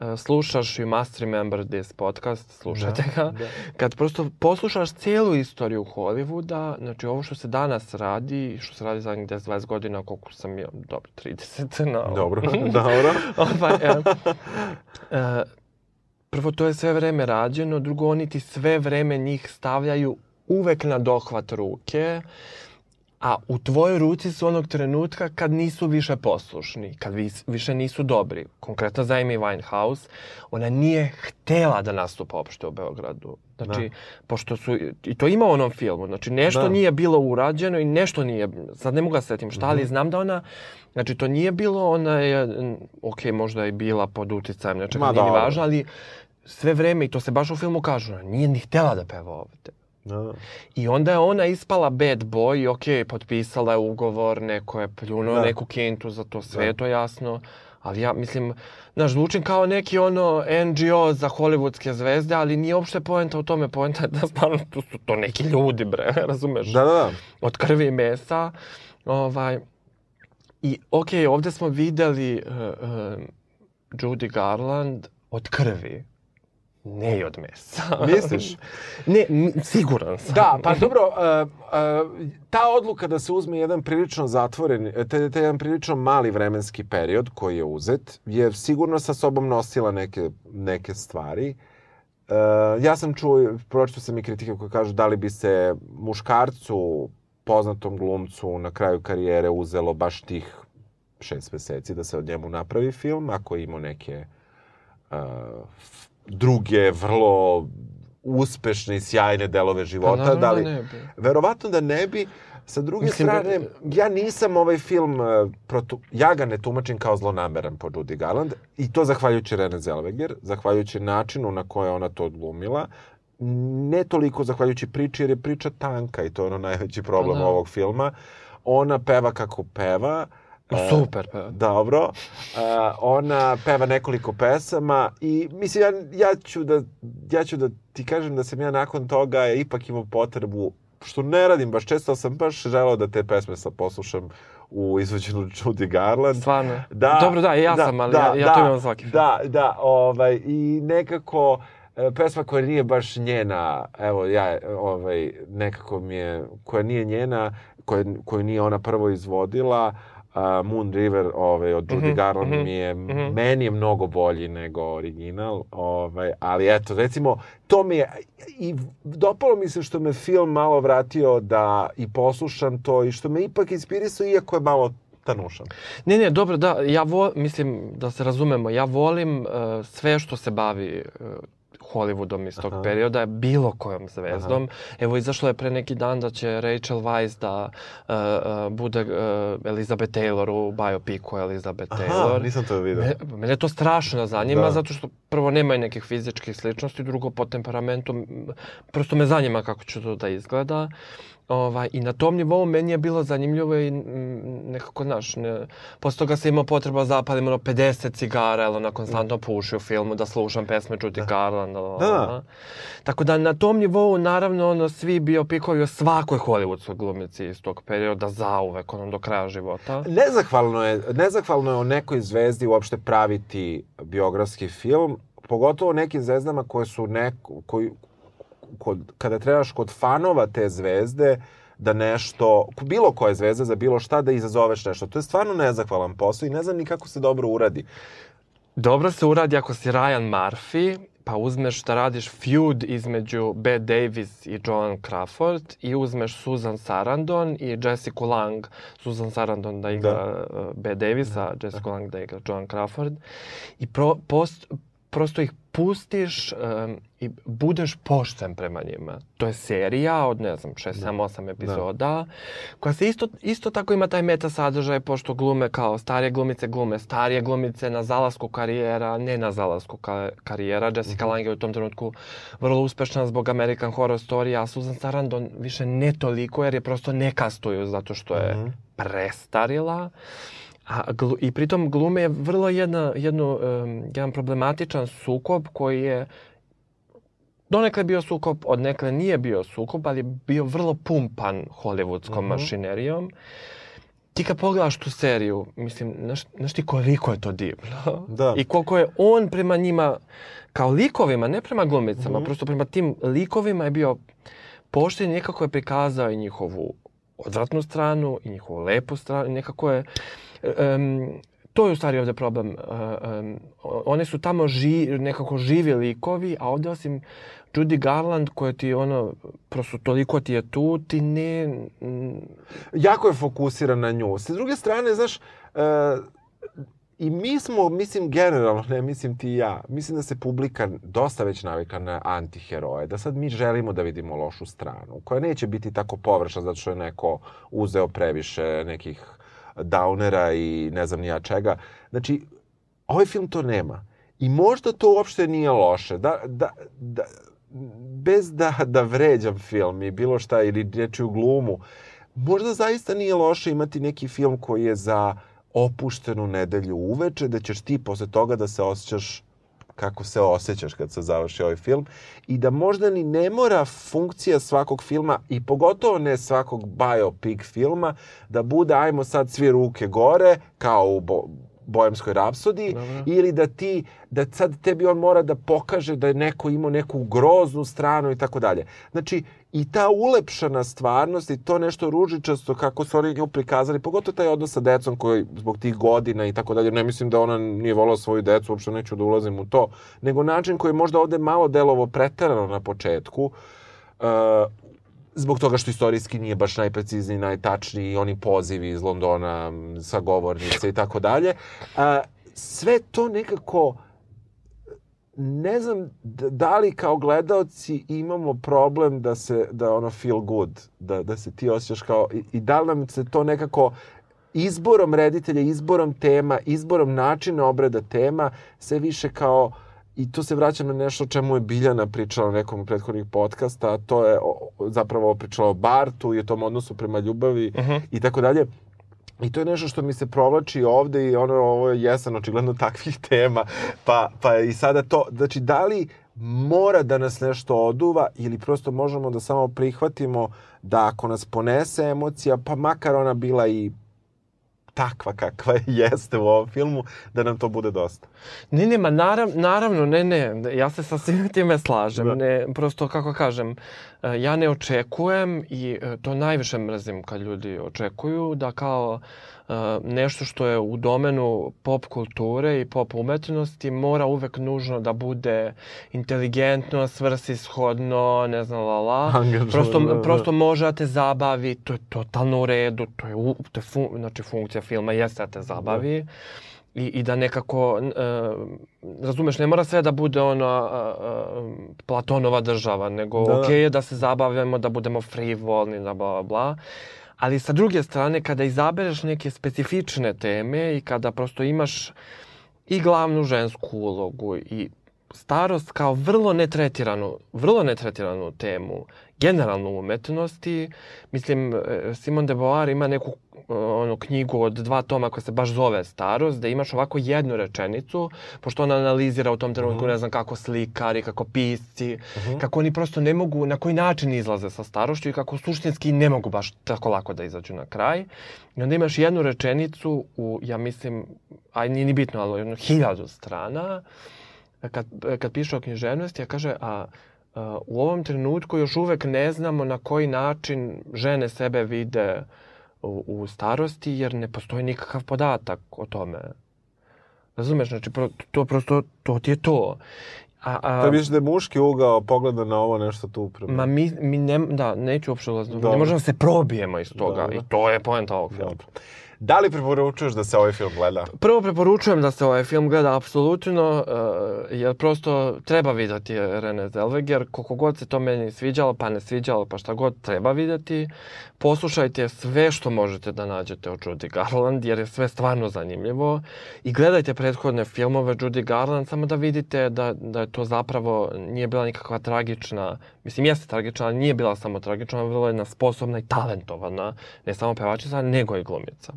uh, slušaš You Must Remember This podcast, slušajte ga, kad prosto poslušaš cijelu istoriju Hollywooda, znači ovo što se danas radi, i što se radi zadnjih 10-20 godina, koliko sam ja, dobro, 30 na ovo. Dobro, dobro. ovaj, e, e, prvo, to je sve vreme rađeno, drugo, oni ti sve vreme njih stavljaju uvek na dohvat ruke, a u tvojoj ruci su onog trenutka kad nisu više poslušni, kad vis, više nisu dobri. Konkretno za Amy Winehouse, ona nije htela da nastupa uopšte u Beogradu. Znači, pošto su, i to ima u onom filmu, znači nešto Da. nije bilo urađeno i nešto nije, sad ne mogu da se setim šta, Mhm. ali znam da ona, znači to nije bilo, ona je, mm, ok, možda je bila pod uticajem nečega, Ma nije ni važno, ali sve vreme, i to se baš u filmu kaže, ona nije ni htela da peva ovde. Da. I onda je ona ispala bad boy i okej, potpisala je ugovor, neko je pljunuo Da. neku kintu za to, sve je to jasno. Ali ja mislim, znaš, zvučim kao neki ono NGO za hollywoodske zvezde, ali nije uopšte poenta u tome. Poenta je da stvarno tu su to neki ljudi, bre, razumeš? Da, da, da. Od krvi i mesa. Ovaj, I okej, ovde smo videli uh, uh, Judy Garland od krvi. Ne i od mesa. Misliš? ne, siguran sam. Da, pa dobro, uh, uh, ta odluka da se uzme jedan prilično zatvoren, te, te jedan prilično mali vremenski period koji je uzet, je sigurno sa sobom nosila neke, neke stvari. Uh, ja sam čuo, pročito sam i kritike koje kažu da li bi se muškarcu, poznatom glumcu na kraju karijere uzelo baš tih šest meseci da se od njemu napravi film, ako je imao neke f- druge, vrlo uspešne i sjajne delove života. Pa naravno da li, da ne bi. Verovatno da ne bi. Sa druge Mislim, strane, ja nisam ovaj film, uh, protu, ja ga ne tumačim kao zlonameran po Judy Garland i to zahvaljujući Rene Zellweger, zahvaljujući načinu na koje ona to odglumila, ne toliko zahvaljujući priči, jer je priča tanka i to je ono najveći problem Pa da. ovog filma. Ona peva kako peva, E, Super, pa. Dobro. Uh, ona peva nekoliko pesama i mislim ja, ja, ću da, ja ću da ti kažem da sam ja nakon toga ipak imao potrebu što ne radim baš često, sam baš želeo da te pesme sad poslušam u izvođenju Judy Garland. Stvarno. Da, Dobro, da, ja sam, ali ja, ja to imam svaki film. Da, da, ovaj, i nekako e, pesma koja nije baš njena, evo ja, ovaj, nekako mi je, koja nije njena, koja, koju nije ona prvo izvodila, a, Moon River ovaj, od Judy Mhm, Garland mhm, mi je, mhm. meni je mnogo bolji nego original, ovaj, ali eto, recimo, to mi je, i dopalo mi se što me film malo vratio da i poslušam to i što me ipak inspirisao, iako je malo tanušan. Ne, ne, dobro, da, ja vo, mislim, da se razumemo, ja volim uh, sve što se bavi uh, Hollywoodom iz tog Aha. perioda, bilo kojom zvezdom. Evo, izašlo je pre neki dan da će Rachel Weisz da uh, uh, bude uh, Elizabeth Taylor u biopiku Elizabeth Aha, Taylor. nisam to vidio. Me, mene to strašno zanima, Da. zato što prvo nemaju nekih fizičkih sličnosti, drugo po temperamentu, prosto me zanima kako će to da izgleda. Ovaj, I na tom nivou meni je bilo zanimljivo i mm, nekako, znaš, ne, posle toga sam imao potreba da zapalim ono 50 cigara, jer ona konstantno puši u filmu, da slušam pesme Judy Garland. Da. Da. Tako da na tom nivou, naravno, ono, svi biopikovi o svakoj hollywoodskoj glumici iz tog perioda zauvek, ono, do kraja života. Nezahvalno je, nezahvalno je o nekoj zvezdi uopšte praviti biografski film, pogotovo nekim zvezdama koje su neko, koji, kod, kada trebaš kod fanova te zvezde da nešto, bilo koje zvezde za bilo šta, da izazoveš nešto. To je stvarno nezahvalan posao i ne znam ni kako se dobro uradi. Dobro se uradi ako si Ryan Murphy, pa uzmeš da radiš feud između Bette Davis i Joan Crawford i uzmeš Susan Sarandon i Jessica Lang. Susan Sarandon da igra da. Bette Davis, a Jessica Lang da igra Joan Crawford. I pro, post, prosto ih pustiš um, i budeš pošten prema njima. To je serija od, ne znam, 6, 7, 8 epizoda, koja se isto, isto tako ima taj meta sadržaj, pošto glume kao starije glumice glume, starije glumice na zalasku karijera, ne na zalasku ka karijera. Jessica Lange je u tom trenutku vrlo uspešna zbog American Horror Story, a Susan Sarandon više ne toliko, jer je prosto ne kastuju zato što je prestarila. A, glu, I pritom glume je vrlo jedna, jednu, um, jedan problematičan sukob koji je donekle bio sukob, odnekle nije bio sukob, ali je bio vrlo pumpan hollywoodskom Mhm. mašinerijom. Ti kad pogledaš tu seriju, mislim, znaš, znaš ti koliko je to divno. Da. I koliko je on prema njima, kao likovima, ne prema glumicama, Mhm. prosto prema tim likovima je bio pošten i nekako je prikazao i njihovu odvratnu stranu i njihovu lepu stranu. i Nekako je... Um, to je u stvari ovde problem. Um, one su tamo ži, nekako živi likovi, a ovde osim Judy Garland koja ti ono, prosto toliko ti je tu, ti ne... jako je fokusiran na nju. Sa druge strane, znaš, e, i mi smo, mislim, generalno, ne mislim ti i ja, mislim da se publika dosta već navika na antiheroje, da sad mi želimo da vidimo lošu stranu, koja neće biti tako površna zato što je neko uzeo previše nekih downera i ne znam ni ja čega. Znači, ovaj film to nema. I možda to uopšte nije loše. Da, da, da, bez da, da vređam film i bilo šta ili nečiju glumu, možda zaista nije loše imati neki film koji je za opuštenu nedelju uveče, da ćeš ti posle toga da se osjećaš kako se osjećaš kad se završi ovaj film i da možda ni ne mora funkcija svakog filma i pogotovo ne svakog biopic filma da bude ajmo sad svi ruke gore kao u bo Bojemskoj rapsodi Dobro. ili da ti da sad tebi on mora da pokaže da je neko imao neku groznu stranu i tako dalje. Znači i ta ulepšana stvarnost i to nešto ružičasto kako su oni nju prikazali, pogotovo taj odnos sa decom koji zbog tih godina i tako dalje, ne mislim da ona nije volila svoju decu, uopšte neću da ulazim u to, nego način koji je možda ovde malo delovo preterano na početku, uh, zbog toga što istorijski nije baš najprecizniji, najtačniji, oni pozivi iz Londona sa govornice i tako dalje. A, Sve to nekako ne znam da li kao gledaoci imamo problem da se, da ono feel good, da, da se ti osjećaš kao, i, i da li nam se to nekako izborom reditelja, izborom tema, izborom načina obrada tema, sve više kao, i tu se vraćam na nešto o čemu je Biljana pričala u nekom od prethodnih podcasta, a to je o, zapravo pričala o Bartu i o tom odnosu prema ljubavi i tako dalje. I to je nešto što mi se provlači ovde i ono, ovo je jesen očigledno takvih tema. Pa, pa i sada to, znači da li mora da nas nešto oduva ili prosto možemo da samo prihvatimo da ako nas ponese emocija, pa makar ona bila i takva kakva jeste u ovom filmu, da nam to bude dosta. Ne, ne, ma narav, naravno, ne, ne, ja se sa svim time slažem. Da. Ne, prosto, kako kažem, e, ja ne očekujem i e, to najviše mrzim kad ljudi očekuju da kao nešto što je u domenu pop kulture i pop umetnosti mora uvek nužno da bude inteligentno, svrsishodno, ne znam, la la. Prosto, da, da. prosto može da te zabavi, to je totalno u redu, to je, u, to je fun, znači, funkcija filma jeste da te zabavi. I, i da nekako, e, razumeš, ne mora sve da bude ono a, Platonova država, nego Da, da. okej je da se zabavljamo, da budemo frivolni, da bla, bla, bla. Ali sa druge strane, kada izabereš neke specifične teme i kada prosto imaš i glavnu žensku ulogu i starost kao vrlo netretiranu, vrlo netretiranu temu, generalno u umetnosti. Mislim, e, Simon de Beauvoir ima neku e, onu knjigu od dva toma koja se baš zove Starost, da imaš ovako jednu rečenicu, pošto ona analizira u tom trenutku, ne znam, kako slikari, kako pisci, kako oni prosto ne mogu, na koji način izlaze sa starošću i kako suštinski ne mogu baš tako lako da izađu na kraj. I onda imaš jednu rečenicu u, ja mislim, aj nije ni bitno, ali jedno hiljadu strana, kad, kad piše o književnosti, a kaže, a u ovom trenutku još uvek ne znamo na koji način žene sebe vide u, u starosti, jer ne postoji nikakav podatak o tome. Razumeš, znači, pro, to prosto, to ti je to. A, a, To više da je muški ugao pogleda na ovo nešto tu upravo. Ma mi, mi ne, da, neću uopšte ulaziti. Ne možemo da se probijemo iz toga. Dobro. I to je poenta ovog filma. Dobro. Da li preporučuješ da se ovaj film gleda? Prvo preporučujem da se ovaj film gleda apsolutno, uh, jer prosto treba videti Rene Zellweger, koliko god se to meni sviđalo, pa ne sviđalo, pa šta god treba videti. Poslušajte sve što možete da nađete od Judy Garland, jer je sve stvarno zanimljivo. I gledajte prethodne filmove Judy Garland, samo da vidite da, da je to zapravo nije bila nikakva tragična, mislim jeste tragična, ali nije bila samo tragična, vrlo jedna sposobna i talentovana, ne samo pevačica, nego i glumica.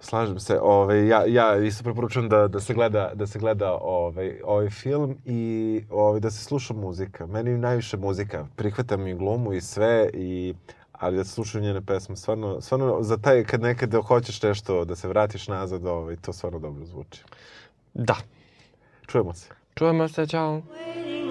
Slažem se. Ovaj, ja, ja isto preporučujem da, da se gleda, da se gleda ovaj, ovaj film i ovaj, da se sluša muzika. Meni najviše muzika. Prihvatam i glumu i sve, i, ali da se slušaju njene pesme. Stvarno, stvarno za taj, kad nekad hoćeš nešto da se vratiš nazad, ovaj, to stvarno dobro zvuči. Da. Čujemo se. Čujemo se, čao. Waiting